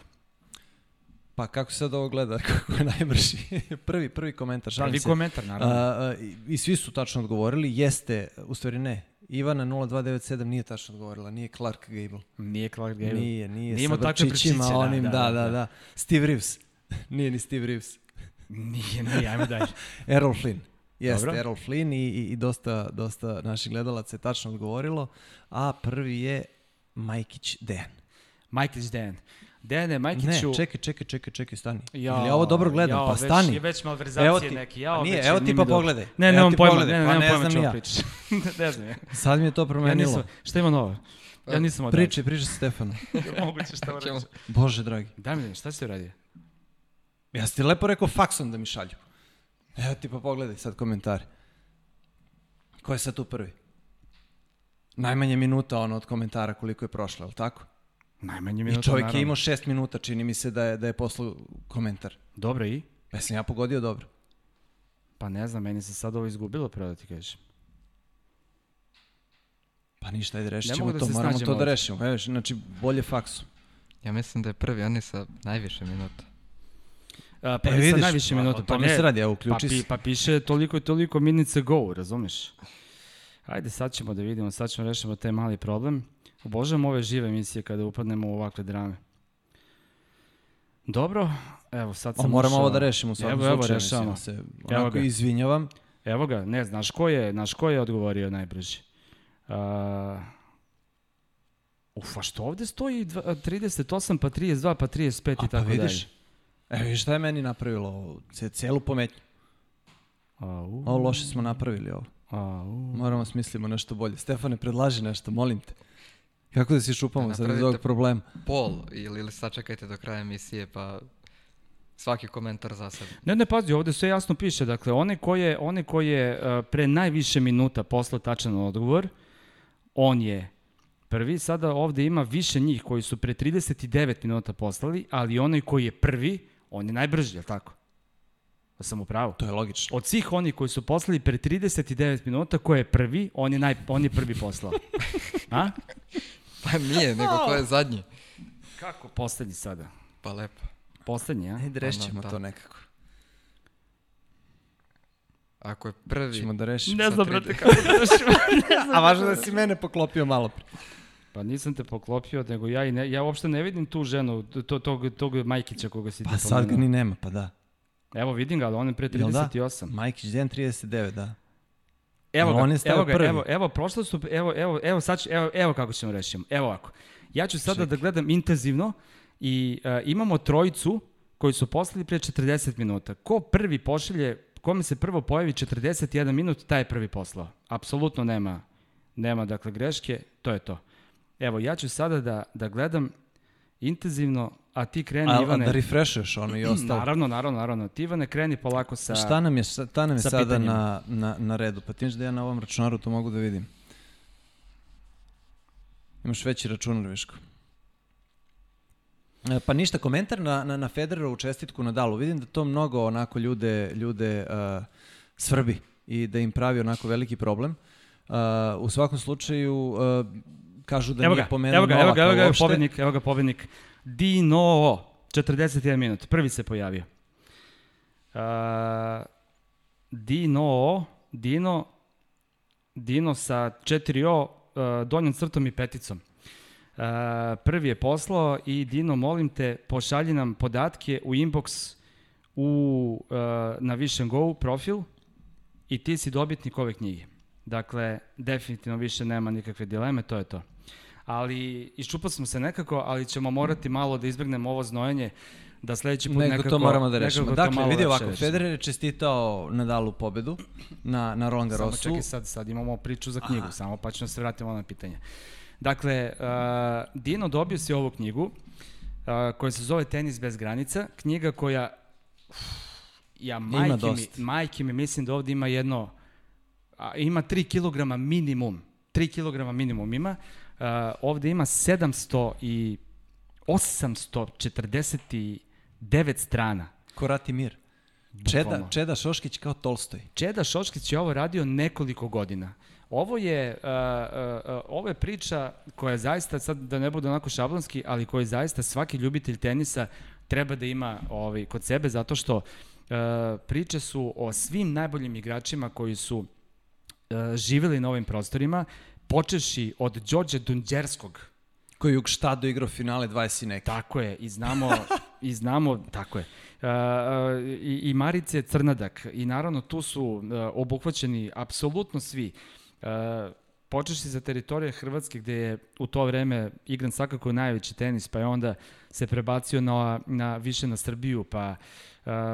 Pa kako se sad ovo gleda, kako je najbrži? prvi, prvi komentar, šalim prvi se. komentar, naravno. A, i, I svi su tačno odgovorili, jeste, u stvari ne, Ivana 0297 nije tačno odgovorila, nije Clark Gable. Nije Clark Gable. Nije, nije, nije sa vrčićima da, onim, da, da, da, da. Steve Reeves. nije ni Steve Reeves. nije, nije, ajmo dalje. Errol Flynn. Jeste, Dobro. Errol Flynn i, i, i dosta, dosta naših gledalaca je tačno odgovorilo, a prvi je Majkić Dejan. Majkić Dejan. Dejane Majkiću... Ne, čekaj, čekaj, čekaj, čekaj, stani. Ja, Ili ovo dobro gledam, ja, pa stani. Već, već malverzacije ti, neki. Ja, nije, evo ti pa pogledaj. Ne, nemam pojma, ne, ne, nemam pojma čemu pričaš. ne znam ja. Sad mi je to promenilo. Ja nisam, šta ima novo? Ja nisam odradio. Priči, priči sa Stefanom. Moguće šta uradio. Bože dragi. Daj mi šta si uradio? Ja sam ti lepo rekao faksom da mi šalju. Evo ti pa pogledaj sad komentari. Ko je sad tu prvi? Najmanje minuta ono od komentara koliko je prošlo, je li tako? Najmanje minuta, I čovjek naravno. je imao šest minuta, čini mi se da je, da je poslao komentar. Dobro i? Pa sam ja pogodio dobro. Pa ne znam, meni se sad ovo izgubilo, pravo da ti kažem. Pa ništa, ajde rešit ćemo da to, moramo to da rešimo. Evo, znači, bolje faksu. Ja mislim da je prvi oni sa najviše minuta. A, pa e, vidiš, sa najviše minuta. Pa, pa ne, se radi, ja uključi pa, pi, pa piše toliko i toliko minutes go, razumeš? Ajde, sad ćemo da vidimo, sad ćemo da rešimo taj mali problem. Obožavam ove žive emisije kada upadnemo u ovakve drame. Dobro, evo sad sam o, Moramo ovo da rešimo u svakom evo, slučaju. Evo, rešavamo. Se onako evo ga. izvinjavam. Evo ga, ne, znaš ko je, znaš ko je odgovorio najbrži? Uh, uf, a što ovde stoji 38, pa 32, pa 35 a, i pa tako pa vidiš? dalje? Evo, šta je meni napravilo? Celu pometnju. Au. Ovo loše smo napravili ovo. Au. Moramo smislimo nešto bolje. Stefane, predlaži nešto, molim te. Kako da se šupamo da sad iz ovog problema? Pol ili, ili sačekajte do kraja emisije pa svaki komentar za sebe. Ne, ne, pazi, ovde sve jasno piše. Dakle, one koje, one koje uh, pre najviše minuta posla tačan odgovor, on je prvi. Sada ovde ima više njih koji su pre 39 minuta poslali, ali onaj koji je prvi, on je najbrži, je li tako? Da sam u pravu. To je logično. Od svih onih koji su poslali pre 39 minuta, ko je prvi, on je, naj, on je prvi poslao. A? Pa nije, nego ko je zadnji. Kako poslednji sada? Pa lepo. Poslednji, a? Ajde, rešćemo pa, to nekako. Ako je prvi... Ćemo da rešimo. Ne znam, brate, kako da rešimo. a važno da si mene poklopio malo pre. Pa nisam te poklopio, nego ja i ne, ja uopšte ne vidim tu ženu, to, tog, tog Majkića koga si pa ti Pa sad ga ni nema, pa da. Evo vidim ga, ali on je pre 38. Da? Majkić, den 39, da. Evo ga, evo ga, prvi. evo, evo, prošlo su, evo, evo, evo, sad ću, evo, evo kako ćemo rešiti. Evo ovako. Ja ću sada Čekaj. da gledam intenzivno i uh, imamo trojicu koji su poslali pre 40 minuta. Ko prvi pošalje kome se prvo pojavi 41 minut, taj je prvi poslao. Apsolutno nema, nema dakle greške, to je to. Evo, ja ću sada da, da gledam intenzivno, a ti kreni, A, a Ivane... da refreshuješ ono i ostalo. Naravno, naravno, naravno. Ti, Ivane, kreni polako sa... Šta nam je, šta nam je sa sada pitanjima. na, na, na redu? Pa ti da ja na ovom računaru to mogu da vidim. Imaš veći računar, Viško. E, Pa ništa, komentar na, na, na Federerovu čestitku na Dalu. Vidim da to mnogo onako ljude, ljude uh, svrbi i da im pravi onako veliki problem. Uh, u svakom slučaju uh, kažu da evo nije ga, pomenuo evo ga, evo ga, evo ga, pobednik, evo ga pobednik. Dino, 41 minut, prvi se pojavio. Uh, Dino, Dino, Dino sa 4O, uh, donjom crtom i peticom. Uh, prvi je poslao i Dino, molim te, pošalji nam podatke u inbox u, uh, na Vision Go profil i ti si dobitnik ove knjige. Dakle, definitivno više nema nikakve dileme, to je to. Ali, iščupali smo se nekako, ali ćemo morati malo da izbegnemo ovo znojenje, da sledeći put Nego nekako... to moramo da rešimo. nekako Dakle, vidi ovako, rešimo. Federer je čestitao Nadalu pobedu na, na Roland Samo Garrosu. čekaj, sad, sad imamo priču za knjigu, samo pa ćemo se vratiti na pitanje. Dakle, uh, Dino dobio si ovu knjigu, uh, koja se zove Tenis bez granica, knjiga koja, uf, ja majke mi, majke mi, mislim da ovde ima jedno, a, ima 3 kg minimum, 3 kg minimum ima, uh, ovde ima 700 i 849 strana. Korati mir. Čeda, Bukvalno. Čeda Šoškić kao Tolstoj. Čeda Šoškić je ovo radio nekoliko godina. Ovo je, uh, uh, uh, ovo je priča koja je zaista, sad da ne bude onako šablonski, ali koja je zaista svaki ljubitelj tenisa treba da ima ovaj, kod sebe, zato što uh, priče su o svim najboljim igračima koji su uh, živeli na ovim prostorima, počeši od Đorđe Dunđerskog, Koji je u Gštadu igrao finale 20 i neki. Tako je, i znamo, i znamo, tako je. Uh, i, I Marice Crnadak, i naravno tu su uh, obuhvaćeni apsolutno svi. Uh, počeši za teritorije Hrvatske gde je u to vreme igran svakako najveći tenis, pa je onda se prebacio na, na više na Srbiju, pa uh,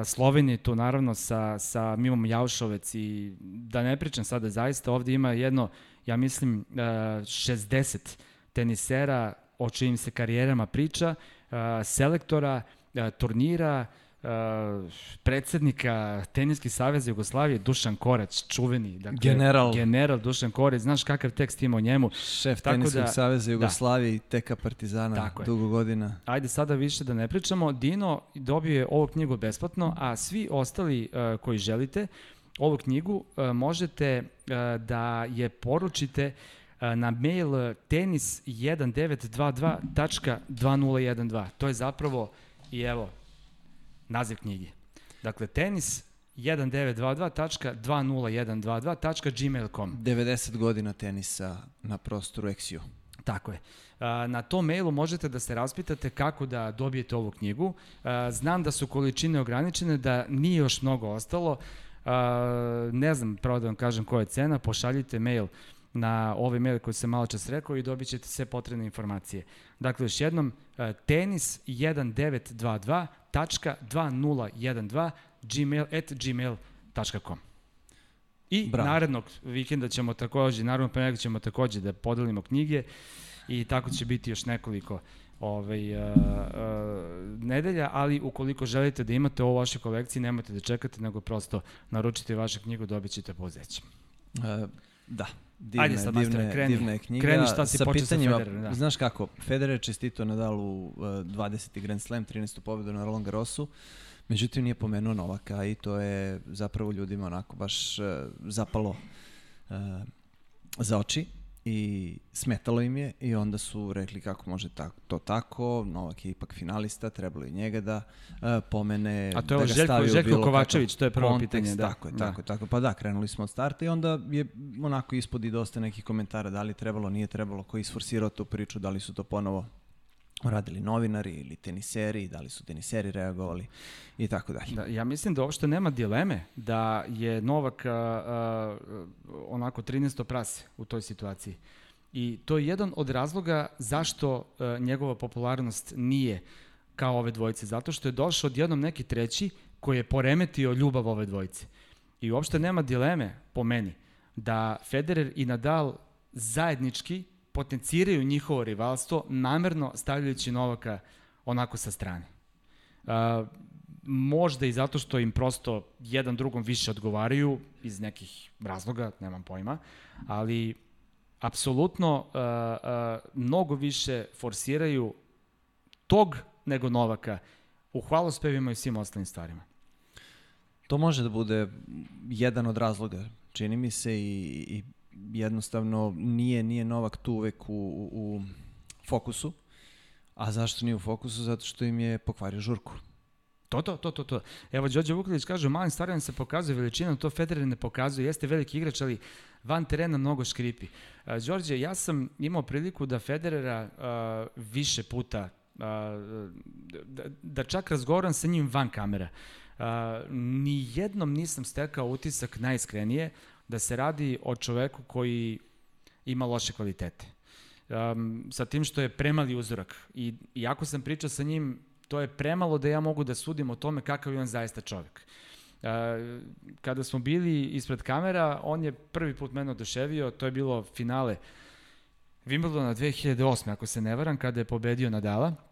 Slovenije tu naravno sa, sa Mimom Jaušovec i da ne pričam sada, zaista ovde ima jedno, ja mislim, uh, 60 tenisera o čijim se karijerama priča, uh, selektora, uh, turnira, uh, predsednika Teniski savez Jugoslavije, Dušan Korać, čuveni. Dakle, General. General Dušan Korać, znaš kakav tekst ima o njemu. Šef Tako Teniskog da- saveza Jugoslavije i TK Partizana Tako je. dugo godina. Ajde sada više da ne pričamo. Dino dobio je ovu knjigu besplatno, a svi ostali uh, koji želite ovu knjigu uh, možete uh, da je poručite uh, na mail tenis1922.2012. To je zapravo i evo naziv knjige. Dakle, tenis 1922.20122.gmail.com 90 godina tenisa na prostoru Exio. Tako je. Na tom mailu možete da se raspitate kako da dobijete ovu knjigu. Znam da su količine ograničene, da nije još mnogo ostalo. Ne znam, pravo da vam kažem koja je cena, pošaljite mail na ove mail koji sam malo čas rekao i dobit ćete sve potrebne informacije. Dakle, još jednom, tenis 1922 2.2012 gmail at gmail.com. I Bravo. narednog vikenda ćemo takođe, naravno pre ćemo takođe da podelimo knjige i tako će biti još nekoliko ovaj, uh, uh, nedelja, ali ukoliko želite da imate ovo vaše kolekcije, nemojte da čekate, nego prosto naručite vašu knjigu, dobit ćete pozeće. Uh, da, Divna, Ajde sad, divna, majstore, je, kreni. divna je knjiga. Kreni šta si počeo sa pitanjima, Federerom, da. Znaš kako, Federer je čestito Nadalu uh, 20. Grand Slam, 13. pobedu na Roland Garrosu, međutim nije pomenuo Novaka i to je zapravo ljudima onako baš uh, zapalo uh, za oči i smetalo im je i onda su rekli kako može ta, to tako, Novak je ipak finalista, trebalo je njega da uh, pomene, A to je da ga Željko- stavi Željko Kovačević, to je prvo kontekst, pitanje, da. Tako je, Da. tako tako. Pa da, krenuli smo od starta i onda je onako ispod i dosta nekih komentara da li trebalo, nije trebalo, ko je isforsirao tu priču, da li su to ponovo radili novinari ili teniseri, da li su teniseri reagovali i tako dalje. Da, ja mislim da uopšte nema dileme da je Novak a, a, onako 13. prase u toj situaciji. I to je jedan od razloga zašto a, njegova popularnost nije kao ove dvojice. Zato što je došao odjednom neki treći koji je poremetio ljubav ove dvojice. I uopšte nema dileme, po meni, da Federer i Nadal zajednički potenciraju njihovo rivalstvo, namerno stavljajući Novaka onako sa strane. Uh, možda i zato što im prosto jedan drugom više odgovaraju iz nekih razloga, nemam pojma, ali apsolutno uh, uh, mnogo više forsiraju tog nego Novaka u hvalospevima i svim ostalim stvarima. To može da bude jedan od razloga, čini mi se, i, i jednostavno nije, nije Novak tu uvek u, u, u fokusu. A zašto nije u fokusu? Zato što im je pokvario žurku. To, to, to, to, to. Evo, Đorđe Vuklić kaže, u malim stvarima se pokazuje veličina, to Federer ne pokazuje, jeste veliki igrač, ali van terena mnogo škripi. Uh, Đorđe, ja sam imao priliku da Federera uh, više puta, uh, da, da čak razgovaram sa njim van kamera. Uh, ni jednom nisam stekao utisak najiskrenije da se radi o čoveku koji ima loše kvalitete. Um, sa tim što je premali uzorak. I, I ako sam pričao sa njim to je premalo da ja mogu da sudim o tome kakav je on zaista čovek. Uh, kada smo bili ispred kamera, on je prvi put mene oduševio, to je bilo finale Wimbledona 2008. ako se ne varam, kada je pobedio Nadala.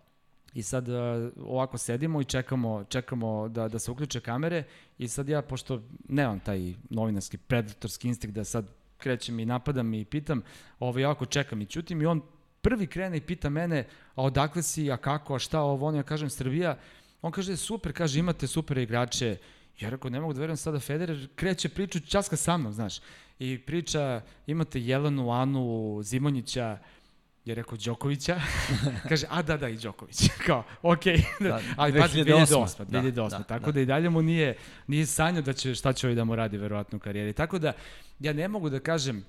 I sad uh, ovako sedimo i čekamo, čekamo da, da se uključe kamere. I sad ja, pošto nemam taj novinarski predatorski instinkt da sad krećem i napadam i pitam, ovaj, jako čekam i ćutim i on prvi krene i pita mene, a odakle si, a kako, a šta ovo, on ja kažem Srbija, on kaže super, kaže imate super igrače, ja rekao ne mogu da verujem sada Federer kreće priču časka sa mnom, znaš, i priča imate Jelenu, Anu, Zimonjića, je rekao Đokovića, kaže, a da, da, i Đoković. Kao, okej, okay. da, ali pazi, 2008, 2008, da, da, tako da. da i dalje mu nije, nije sanjao da će, šta će ovaj da mu radi verovatno u karijeri. Tako da, ja ne mogu da kažem,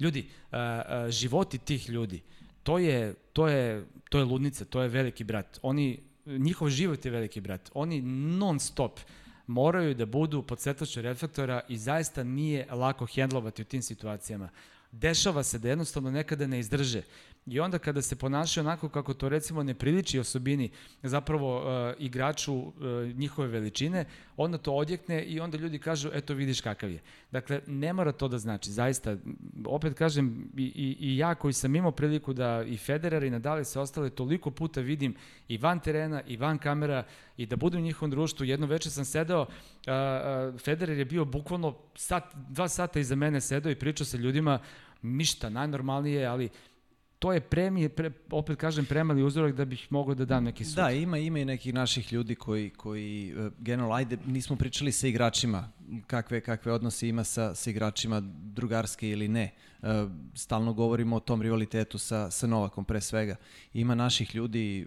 ljudi, uh, uh, životi tih ljudi, to je, to je, to je ludnica, to je veliki brat. Oni, njihov život je veliki brat. Oni non stop moraju da budu pod svetošću reflektora i zaista nije lako hendlovati u tim situacijama. Dešava se da jednostavno nekada ne izdrže. I onda kada se ponašaju onako kako to recimo ne priliči osobini zapravo uh, igraču uh, njihove veličine, onda to odjekne i onda ljudi kažu eto vidiš kakav je. Dakle, ne mora to da znači, zaista, opet kažem i, i, i ja koji sam imao priliku da i Federer i Nadal se ostale toliko puta vidim i van terena i van kamera i da budem u njihovom društvu, jedno veče sam sedeo, uh, uh, Federer je bio bukvalno sat, dva sata iza mene sedeo i pričao sa ljudima, ništa, najnormalnije, ali to je premije, pre, opet kažem, premali uzorak da bih mogao da dam neki sud. Da, ima, ima i nekih naših ljudi koji, koji uh, generalno, ajde, nismo pričali sa igračima, kakve, kakve odnose ima sa, sa igračima, drugarske ili ne. Uh, stalno govorimo o tom rivalitetu sa, sa Novakom, pre svega. Ima naših ljudi,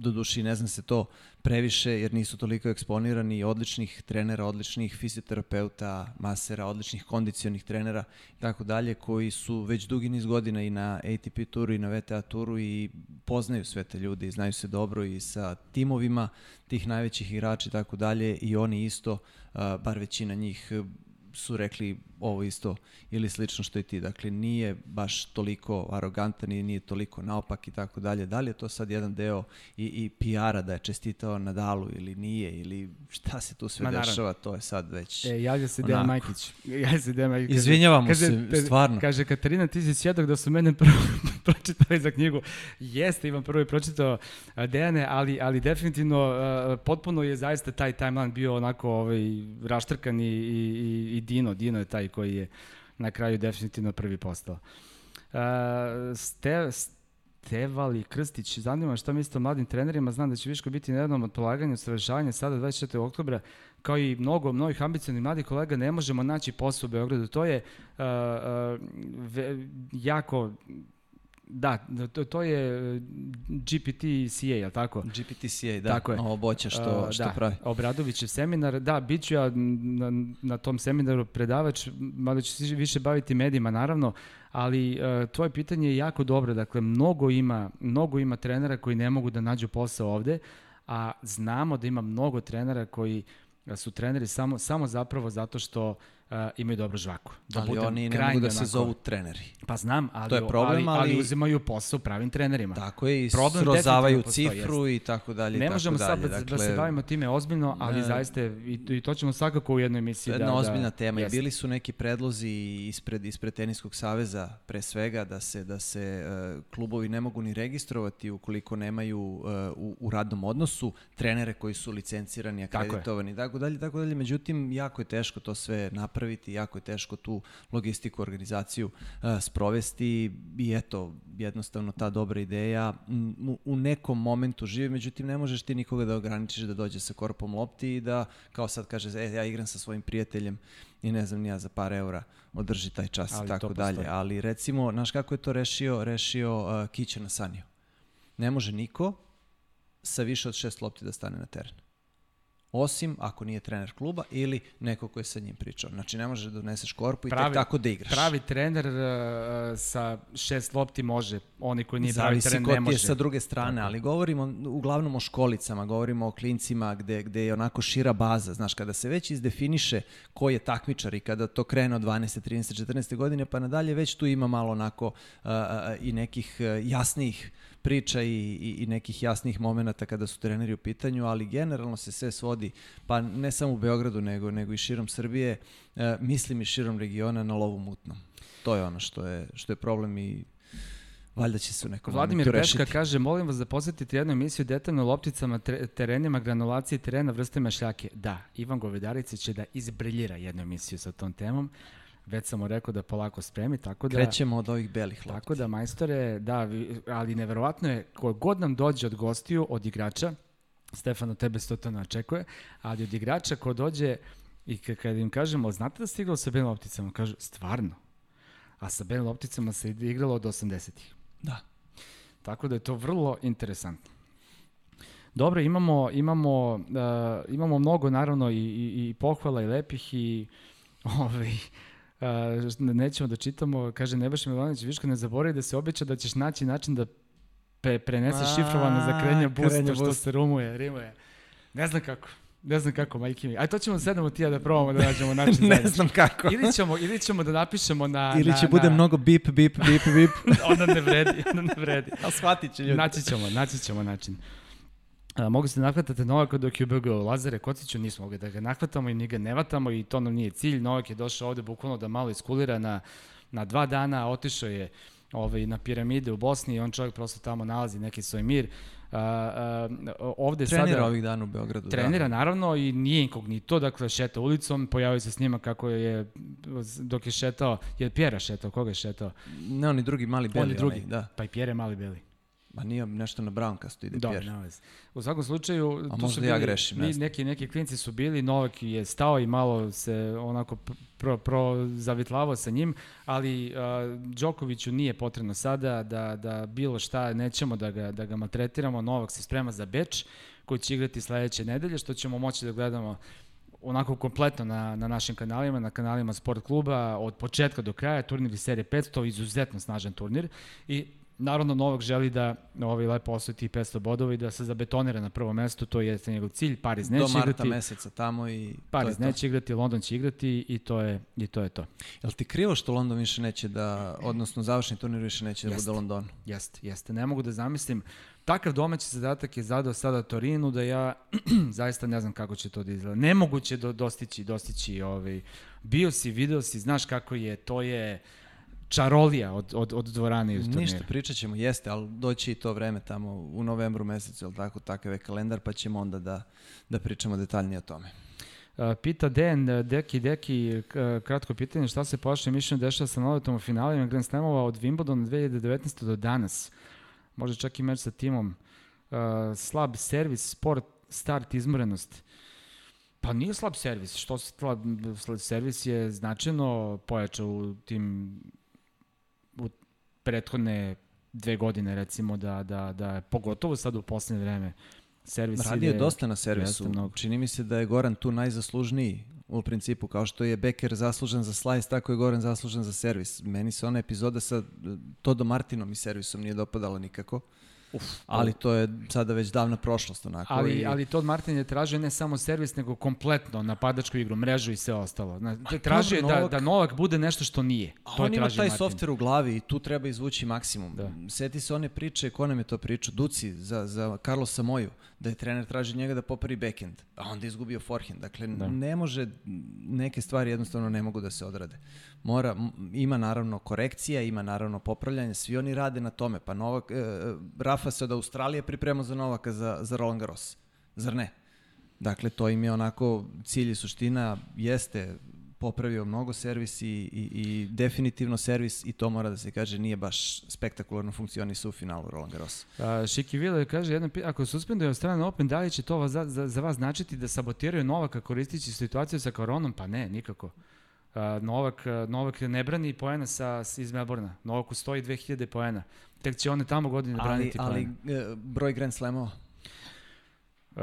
do duši ne znam se to previše jer nisu toliko eksponirani odličnih trenera, odličnih fizioterapeuta, masera, odličnih kondicionih trenera i tako dalje koji su već dugi niz godina i na ATP turu i na VTA turu i poznaju sve te ljude i znaju se dobro i sa timovima tih najvećih igrača i tako dalje i oni isto, bar većina njih su rekli ovo isto ili slično što i ti. Dakle, nije baš toliko arogantan i nije toliko naopak i tako dalje. Da li je to sad jedan deo i, i PR-a da je čestitao Nadalu ili nije ili šta se tu sve Ma, dešava, naravno. to je sad već E, javlja se Dejan Majkić. Javlja se Dejan Majkić. Izvinjavamo kaže, se, stvarno. Kaže, Katarina, ti si svjedok da su mene prvo pročitali za knjigu. Jeste, imam prvo i pročitao Dejane, ali, ali definitivno uh, potpuno je zaista taj timeline bio onako ovaj, raštrkan i, i, i Dino. Dino je taj koji je na kraju definitivno prvi postao. Uh, Ste, Stevali Krstić, zanima šta mislite o mladim trenerima, znam da će Viško biti na jednom od polaganja ustražavanja sada 24. oktobra, kao i mnogo mnogih ambicijalnih mladih kolega, ne možemo naći posao u Beogradu. To je uh, uh, ve, jako Da, to, to je GPTCA, je li tako? GPTCA, da, tako je. ovo boće što, uh, što da, pravi. Obradovićev seminar, da, bit ću ja na, na tom seminaru predavač, mada ću se više baviti medijima, naravno, ali uh, tvoje pitanje je jako dobro, dakle, mnogo ima, mnogo ima trenera koji ne mogu da nađu posao ovde, a znamo da ima mnogo trenera koji su treneri samo, samo zapravo zato što uh, imaju dobru žvaku. Da ali oni ne mogu da se onako- zovu treneri. Pa znam, ali, To je problem, ali, ali ali- uzimaju posao pravim trenerima. Tako je, i Problem srozavaju cifru i tako dalje. i Ne tako možemo sad dalje. da, da se bavimo time ozbiljno, ali ne. zaista i, i to ćemo svakako u jednoj emisiji da... jedna da, ozbiljna tema i jeste. bili su neki predlozi ispred, ispred Teniskog saveza pre svega da se, da se e, klubovi ne mogu ni registrovati ukoliko nemaju e, u, u radnom odnosu trenere koji su licencirani, Tako akreditovani i tako dalje, tako dalje. Međutim, jako je teško to sve napraviti, jako je teško tu logistiku, organizaciju e, sprovesti i eto, jednostavno ta dobra ideja u, u nekom momentu živi, međutim ne možeš ti nikoga da ograničiš da dođe sa korpom lopti i da, kao sad kaže, e, ja igram sa svojim prijateljem i ne znam ni ja za par eura održi taj čas Ali i tako dalje. Ali recimo, znaš kako je to rešio, rešio uh, Kića na Saniju? Ne može niko sa više od šest lopti da stane na teren. Osim ako nije trener kluba ili neko ko je sa njim pričao. Znači ne možeš da doneseš korpu i tek tako da igraš. Pravi trener uh, sa šest lopti može, oni koji nije pravi Zavisi trener ko ne ti može. je sa druge strane, ali govorimo uglavnom o školicama, govorimo o klincima gde, gde je onako šira baza. Znaš, kada se već izdefiniše ko je takmičar i kada to krene od 12. 13. 14. godine pa nadalje, već tu ima malo onako uh, uh, i nekih uh, jasnijih priča i, i, i nekih jasnih momenata kada su treneri u pitanju, ali generalno se sve svodi, pa ne samo u Beogradu, nego, nego i širom Srbije, uh, mislim i širom regiona na lovu mutnom. To je ono što je, što je problem i valjda će se u nekom Vladimir Peška kaže, molim vas da posjetite jednu emisiju detaljno lopticama, tre, terenima, granulaciji terena, vrstama šljake. Da, Ivan Govedarica će da izbriljira jednu emisiju sa tom temom. Već sam mu rekao da polako spremi, tako da... Krećemo od ovih belih lopti. Tako da, majstore, da, ali neverovatno je, ko god nam dođe od gostiju, od igrača, Stefano, tebe se to ne očekuje, ali od igrača ko dođe i ka- kada im kažemo, znate da ste igrali sa belim lopticama? Kažu, stvarno? A sa belim lopticama se igralo od 80-ih. Da. Tako da je to vrlo interesantno. Dobro, imamo, imamo, uh, imamo mnogo naravno i, i, i pohvala i lepih i ovaj, nećemo da čitamo, kaže Nebojša Milanović, Viško ne zaboravi da se obeća da ćeš naći način da pre, preneseš šifrovano za krenje busta što se rumuje, rimuje. Ne znam kako. Ne znam kako, majke mi. Aj, to ćemo sedemo ti ja da probamo da nađemo način. ne zajedno. znam kako. Ili ćemo, ili ćemo da napišemo na... Ili na, će bude na, mnogo bip, bip, bip, bip. Onda ne vredi, onda ne vredi. A shvatit će ljudi. Naći ćemo, naći ćemo način. A, mogu se da nahvatate Novaka dok je ubegao Lazare Kociću, nismo mogli da ga nahvatamo i ni ga ne vatamo i to nam nije cilj. Novak je došao ovde bukvalno da malo iskulira na, na dva dana, otišao je ovaj, na piramide u Bosni i on čovjek prosto tamo nalazi neki svoj mir. A, a, ovde Trenira sada... ovih dana u Beogradu. Trenira, da. naravno, i nije inkognito, dakle, šeta ulicom, pojavio se snima kako je, dok je šetao, je Pjera šetao, koga je šetao? Ne, oni drugi mali beli. On je drugi, Onaj, da. pa i Pjere mali beli. Ma nije nešto na brownkastu ide Dobro, nema veze. U svakom slučaju, A tu možda su ja bili, grešim, ne znam. neki, neki klinci su bili, Novak je stao i malo se onako pro, pro zavitlavao sa njim, ali uh, Đokoviću nije potrebno sada da, da bilo šta, nećemo da ga, da ga maltretiramo, Novak se sprema za Beč, koji će igrati sledeće nedelje, što ćemo moći da gledamo onako kompletno na, na našim kanalima, na kanalima Sport kluba, od početka do kraja, turnir iz serije 500, izuzetno snažan turnir i naravno Novak želi da ovaj lepo osveti 500 bodova i da se zabetonira na prvo mesto, to je njegov cilj, Pariz neće Do marta igrati, meseca tamo i Pariz to je to. neće igrati, London će igrati i to je, i to je to. Jel ti krivo što London više neće da, odnosno završni turnir više neće da Jeste. bude London? Jeste, jeste. Ne mogu da zamislim. Takav domaći zadatak je zadao sada Torinu da ja zaista ne znam kako će to da izgleda. Nemoguće do, dostići, dostići ovaj. Bio si, video si, znaš kako je, to je čarolija od, od, od dvorane i od turnira. Ništa, pričat ćemo, jeste, ali doći i to vreme tamo u novembru mesecu, jel tako, takav je kalendar, pa ćemo onda da, da pričamo detaljnije o tome. Pita Dejan, uh, Deki, Deki, k- kratko pitanje, šta se po vašem mišljenju dešava sa noletom u finalima Grand Slamova od Wimbledona 2019. do danas? Možda čak i meč sa timom. Uh, slab servis, sport, start, izmorenost. Pa nije slab servis. Što se slab, slab servis je značajno pojačao u tim prethodne dve godine recimo da, da, da pogotovo sad u poslednje vreme servis Radio je ide- dosta na servisu. mnogo. Čini mi se da je Goran tu najzaslužniji u principu, kao što je Becker zaslužen za slice, tako je Goran zaslužen za servis. Meni se ona epizoda sa Todo Martinom i servisom nije dopadala nikako. Uf, ali to je sada već davna prošlost onako. Ali, i... ali Todd Martin je tražio ne samo servis, nego kompletno napadačku igru, mrežu i sve ostalo. Znači, tražio je da, Novak- da Novak bude nešto što nije. A To on je ima taj Martin. softver u glavi i tu treba izvući maksimum. Da. Seti se one priče, ko nam je to pričao, Duci za, za Carlosa Moju, da je trener traži njega da popravi backhand, a onda izgubio forehand. Dakle, Da. ne može, neke stvari jednostavno ne mogu da se odrade. Mora, ima naravno korekcija, ima naravno popravljanje, svi oni rade na tome. Pa Novak, e, Rafa se od Australije priprema za Novaka za, za Roland Garros. Zar ne? Dakle, to im je onako cilj i suština, jeste popravio mnogo servis i, i, i definitivno servis i to mora da se kaže nije baš spektakularno funkcionisao u finalu Roland Garros. A, Šiki Vile kaže, jedno, pi- ako suspenduje Australian Open, da li će to vas- za, za, za vas značiti da sabotiraju Novaka koristići situaciju sa koronom? Pa ne, nikako. A, Novak, Novak ne brani poena sa, iz Melbourna. Novaku stoji 2000 poena. Tek će one tamo godine Ali, braniti ali poena. e, broj Grand Slamova, Uh,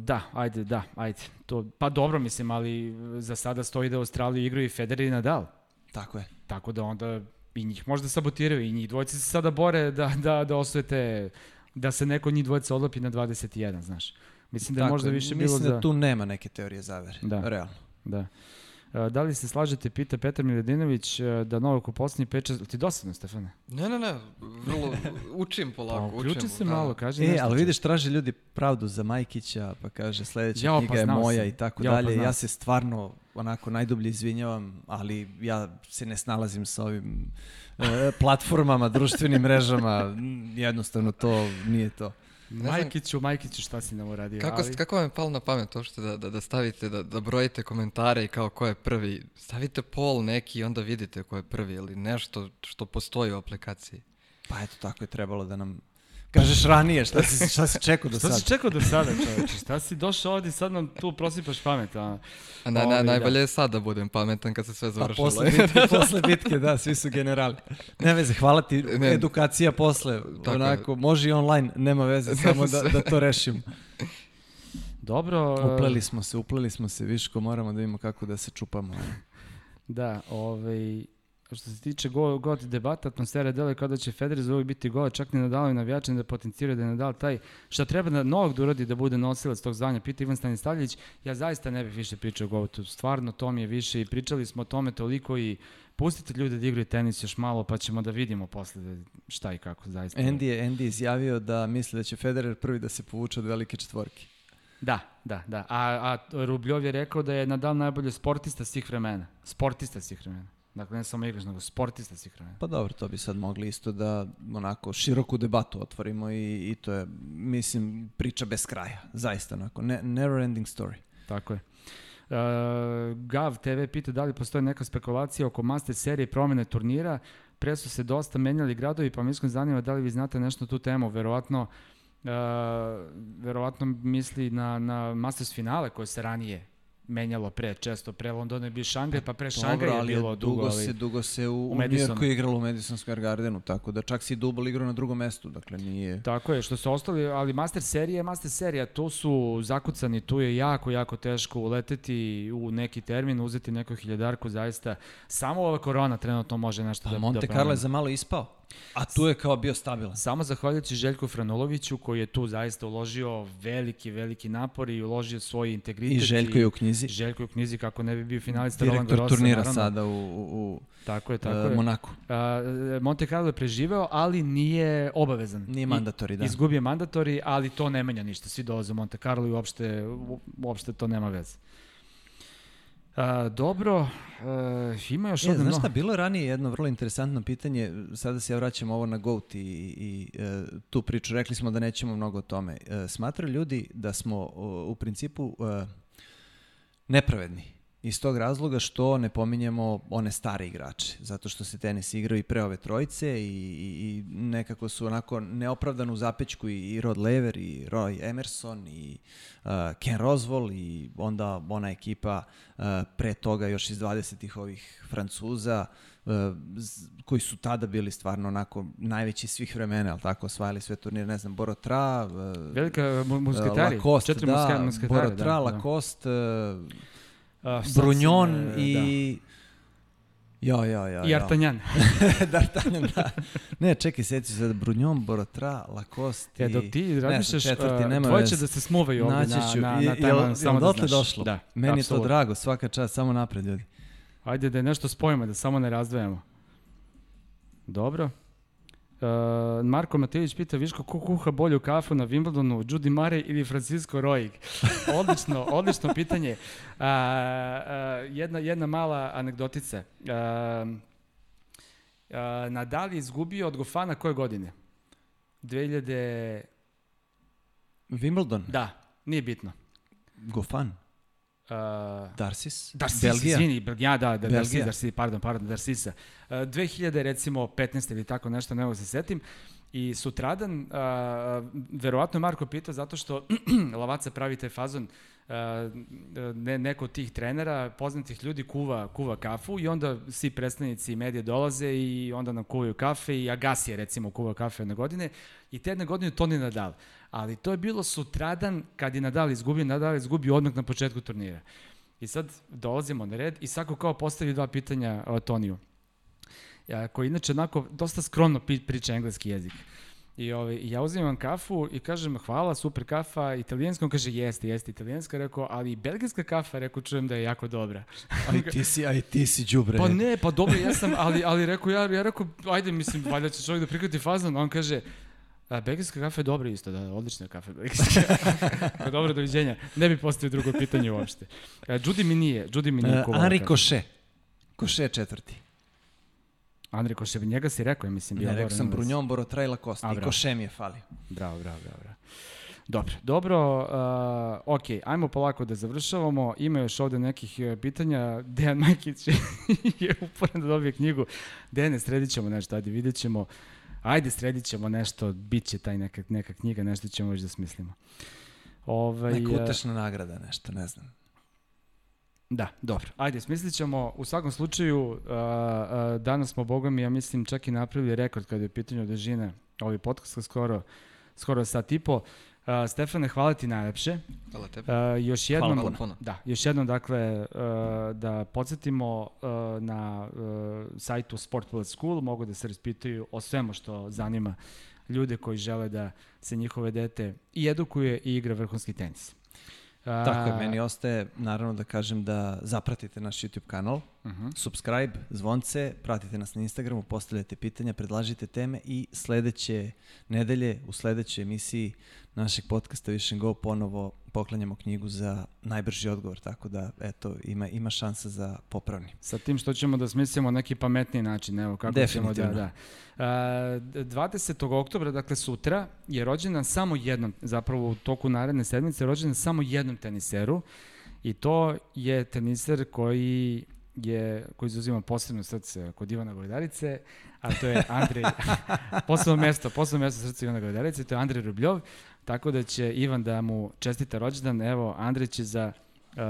da, ajde, da, ajde. To, pa dobro mislim, ali za sada stoji da u Australiji igraju i Federer i Nadal. tako je. Tako da onda i njih možda sabotiraju i njih dvojice se sada bore da, da, da osvete, da se neko njih dvojica odlopi na 21, znaš. Mislim da je Tako možda više Mislim bilo da za... tu nema neke teorije zavere, Da. realno. Da. Uh, da li se slažete, pita Petar Miladinović, uh, da Novak u posljednji pečet... Ti dosadno, Stefane? Ne, ne, ne, vrlo učim polako, Pa, učim. uključi se da. malo, kaži E, nešto. ali čovječe. vidiš, traže ljudi pravdu za Majkića, pa kaže sledeća Jao, pa knjiga je znao moja sam. i tako Jao, pa dalje. znao Ja se stvarno onako najdublje izvinjavam, ali ja se ne snalazim sa ovim e, platformama, društvenim mrežama, jednostavno to nije to. Ne Majkiću, Majkiću, šta si nam uradio? Kako, ali... kako vam je palo na pamet to što da, da, da stavite, da, da brojite komentare i kao ko je prvi? Stavite pol neki i onda vidite ko je prvi ili nešto što postoji u aplikaciji. Pa eto, tako je trebalo da nam kažeš ranije, šta si, šta si čekao do Šta sada? si čekao do sada, čoveče? Šta si došao ovdje i sad nam tu prosipaš pamet, a? A na, na, da. najbolje je sad da budem pametan kad se sve Pa završilo. posle bitke, posle bitke, da, svi su generali. Ne veze, hvala ti, Ne. edukacija posle, Tako onako, može i online, nema veze, samo da, da to rešimo. Dobro. uh, Upleli smo se, upleli smo se, Viško, moramo da vidimo kako da se čupamo. Da, ovaj, što se tiče go, god debata, atmosfera deluje kao da će Federer za uvijek biti gola, čak ni Nadal i navijači da potenciraju da je Nadal taj šta treba da Novak da uradi da bude nosilac tog zvanja, pita Ivan Stanistavljević, ja zaista ne bih više pričao o Goatu, stvarno to mi je više i pričali smo o tome toliko i pustite ljude da igraju tenis još malo pa ćemo da vidimo posle šta i kako zaista. Andy je Andy je izjavio da misli da će Federer prvi da se povuče od velike četvorke. Da, da, da. A, a Rubljov je rekao da je Nadal najbolji sportista svih vremena. Sportista svih vremena. Dakle, ne samo igrač, nego sportista svih vremena. Pa dobro, to bi sad mogli isto da onako široku debatu otvorimo i, i to je, mislim, priča bez kraja. Zaista onako, ne, never ending story. Tako je. Uh, Gav TV pita da li postoji neka spekulacija oko master serije promene turnira. Pre su se dosta menjali gradovi, pa mi iskreno zanima da li vi znate nešto na tu temu. Verovatno, uh, verovatno misli na, na Masters finale koje se ranije menjalo pre, često pre Londona je bio Šangaj, pa pre Šangaj je bilo dugo, dugo ali... se, dugo se u, u. Njujorku igralo u Madison Square Gardenu, tako da čak si dubl igrao na drugom mestu, dakle nije... Tako je, što su ostali, ali Master serija je Master serija, tu su zakucani, tu je jako, jako teško uleteti u neki termin, uzeti neku hiljadarku, zaista. Samo ova korona trenutno može nešto Pa da, Monte da Carlo je za malo ispao, a tu je kao bio stabilan. Samo zahvaljujući Željku Franuloviću koji je tu zaista uložio veliki, veliki napor i uložio svoj integritet. I Željko je u knjizi, Željko je u knjizi kako ne bi bio finalista Roland direktor Garrosa. turnira naravno. sada u, u, Tako je, tako e, je. Monaku. A, Monte Carlo je preživeo, ali nije obavezan. Nije mandatori, da. Izgubio mandatori, ali to ne menja ništa. Svi dolaze u Monte Carlo i uopšte, uopšte to nema veze. A, dobro, e, ima još E, ovde znaš mnogo- šta, bilo je ranije jedno vrlo interesantno pitanje, sada se ja vraćam ovo na GOAT i, i e, tu priču, rekli smo da nećemo mnogo o tome. E, smatraju ljudi da smo o, u principu e, nepravedni iz tog razloga što ne pominjemo one stare igrače, zato što se tenis igrao i pre ove trojice i, i, i nekako su onako neopravdano u zapećku i, i Rod Lever i Roy Emerson i uh, Ken Roswell i onda ona ekipa uh, pre toga još iz 20-ih ovih Francuza uh, koji su tada bili stvarno onako najveći svih vremena, ali tako, osvajali sve turnire, ne znam, Borotra, uh, Velika mu- musketari. Lacoste, četiri da, musketari, Borotra, da, da. Lacoste, uh, Brunjon sam, e, i Jo, jo, jo. I. Artanjan. D'Artagnan, da. Ne, čekaj, sjeti se da Brunjon, Borotra, Lacoste E, dok ti razmišljaš, četvrti, uh, nema tvoje će da se smuvaju Naći na, ću. na, na jel- tajman, samo da znaš. došlo? Da, Meni je to drago, svaka čast, samo napred ljudi. Ajde da je nešto spojimo, da samo ne razdvajamo. Dobro. Uh, Marko Matević pita Viško ko kuha bolju kafu na Wimbledonu, Judy Murray ili Francisco Roig? Odlično, odlično pitanje. Uh, uh, jedna, jedna mala anegdotica. Uh, uh, Nadal je izgubio od Gofana koje godine? 2000... Wimbledon, Da, nije bitno. Gofan, Uh, Darcis, Darcis, Belgija. izvini, Belgija, da, da Belgija. Darcis, pardon, pardon, Darcisa. Uh, 2000 recimo 15 ili tako nešto, ne mogu se setim. I sutradan, uh, verovatno Marko pitao zato što Lavaca pravi taj fazon, uh, ne, neko od tih trenera, poznatih ljudi kuva, kuva kafu i onda svi predstavnici medije dolaze i onda nam kuvaju kafe i Agassi je recimo kuva kafe jedne godine i te jedne godine Toni Nadal. Ali to je bilo sutradan kad je Nadal izgubio, Nadal je izgubio odmah na početku turnira. I sad dolazimo na red i svako kao postavi dva pitanja o Toniju. Ja, koji inače onako dosta skromno priča engleski jezik. I, ovaj, ja uzimam kafu i kažem hvala, super kafa, italijanska, on kaže jeste, jeste italijanska, rekao, ali i belgijska kafa, rekao, čujem da je jako dobra. Aj ti si, aj ti si đubre. Pa ne, pa dobro, ja sam, ali, ali rekao, ja, ja rekao, ajde, mislim, valjda će čovjek da prihvati fazon, a on kaže, a, belgijska kafa je dobra isto, da, odlična kafa belgijska. Pa dobro, doviđenja. Ne bi postavio drugo pitanje uopšte. A, Judy mi nije, Judy mi nije Uh, Henri. Koše. Koše četvrti. Andrej Košev, njega si rekao, ja mislim. bio Ne, rekao sam. Brunjon, Borotra i Lacoste. A, I. Koše mi je falio. Bravo, bravo, bravo. bravo. Dobro, dobro, uh, ok, ajmo polako da završavamo. Ima još ovde nekih pitanja. Dejan Majkić je uporan da dobije knjigu. Dejane, sredit ćemo nešto, ajde, vidjet ćemo. Ajde, sredit ćemo nešto, bit će taj neka, neka knjiga, nešto ćemo već da smislimo. Ovaj, Neka uh, utešna nagrada, nešto, ne znam. Da, dobro. Ajde, smislit ćemo. U svakom slučaju, uh, uh, danas smo, boga mi, ja mislim, čak i napravili rekord kada je u pitanju dužine ovaj podcast, skoro, skoro sat i po. Uh, Stefane, hvala ti najlepše. Hvala tebi. Uh, još jednom, Hvala puno. da, još jednom, dakle, uh, da podsjetimo uh, na uh, sajtu Sport Bullet School, mogu da se raspitaju o svemu što zanima ljude koji žele da se njihove dete i edukuje i igra vrhunski tenis. Tako je, meni ostaje naravno da kažem da zapratite naš YouTube kanal, Uh -huh. subscribe, zvonce, pratite nas na Instagramu, postavljate pitanja, predlažite teme i sledeće nedelje u sledećoj emisiji našeg podcasta Vision Go ponovo poklanjamo knjigu za najbrži odgovor, tako da eto ima ima šansa za popravni. Sa tim što ćemo da smislimo neki pametniji način, evo kako ćemo da... Definitivno. da. A, 20. oktobra, dakle sutra, je rođendan samo jednom, zapravo u toku naredne sedmice, je rođendan samo jednom teniseru i to je teniser koji je, koji zauzima posebno srce kod Ivana Govedarice, a to je Andrej, posebno mesto, posebno mesto srca Ivana Govedarice, to je Andrej Rubljov, tako da će Ivan da mu čestita rođendan, evo, Andrej će za uh,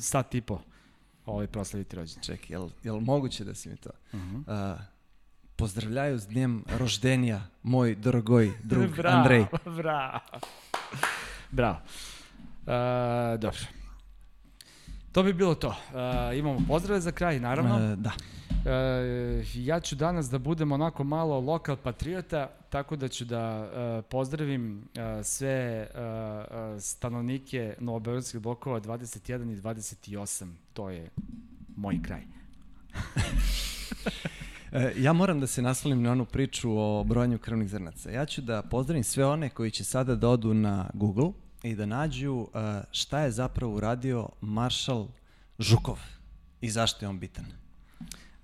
sat i po ovaj proslaviti rođendan. Čekaj, jel, jel moguće da si mi to? Uh -huh. Uh, pozdravljaju s dnjem roždenja, moj dragoj drug bravo, Andrej. Bravo. Bravo. Uh, dobro. To bi bilo to. Uh, imamo pozdrave za kraj, naravno. Uh, da. E, ja ću danas da budem onako malo lokal patriota, tako da ću da e, pozdravim e, sve e, stanovnike Novobeogradskih blokova 21 i 28. To je moj kraj. Ja moram da se naslonim na onu priču o brojanju krvnih zrnaca. Ja ću da pozdravim sve one koji će sada da odu na Google i da nađu e, šta je zapravo uradio Maršal Žukov i zašto je on bitan.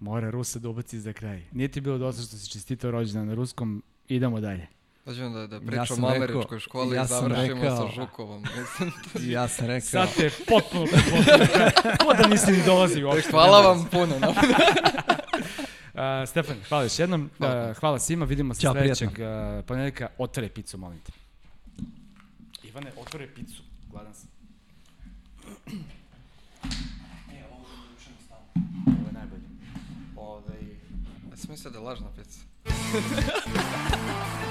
Mora Rusa da ubaci za kraj. Nije ti bilo dosta što si čestitao rođendan na ruskom, idemo dalje. Hoćemo da, da Ja pričamo sam o američkoj školi ja i završimo rekao- sa Žukovom. Mislim, Ja sam rekao... Sad te potpuno. Ko da nisi ni dolazio uopšte. hvala vam puno. Na... Uh, Stefan, hvala još jednom. Hvala. Uh, hvala svima, vidimo se Ćao, sledećeg uh, ponedjeljka. Otvore picu, molim te. Ivane, otvore picu. Gladan sam. E, ovo je najbolje. Ovaj... Ja sam mislio da je lažna pizza.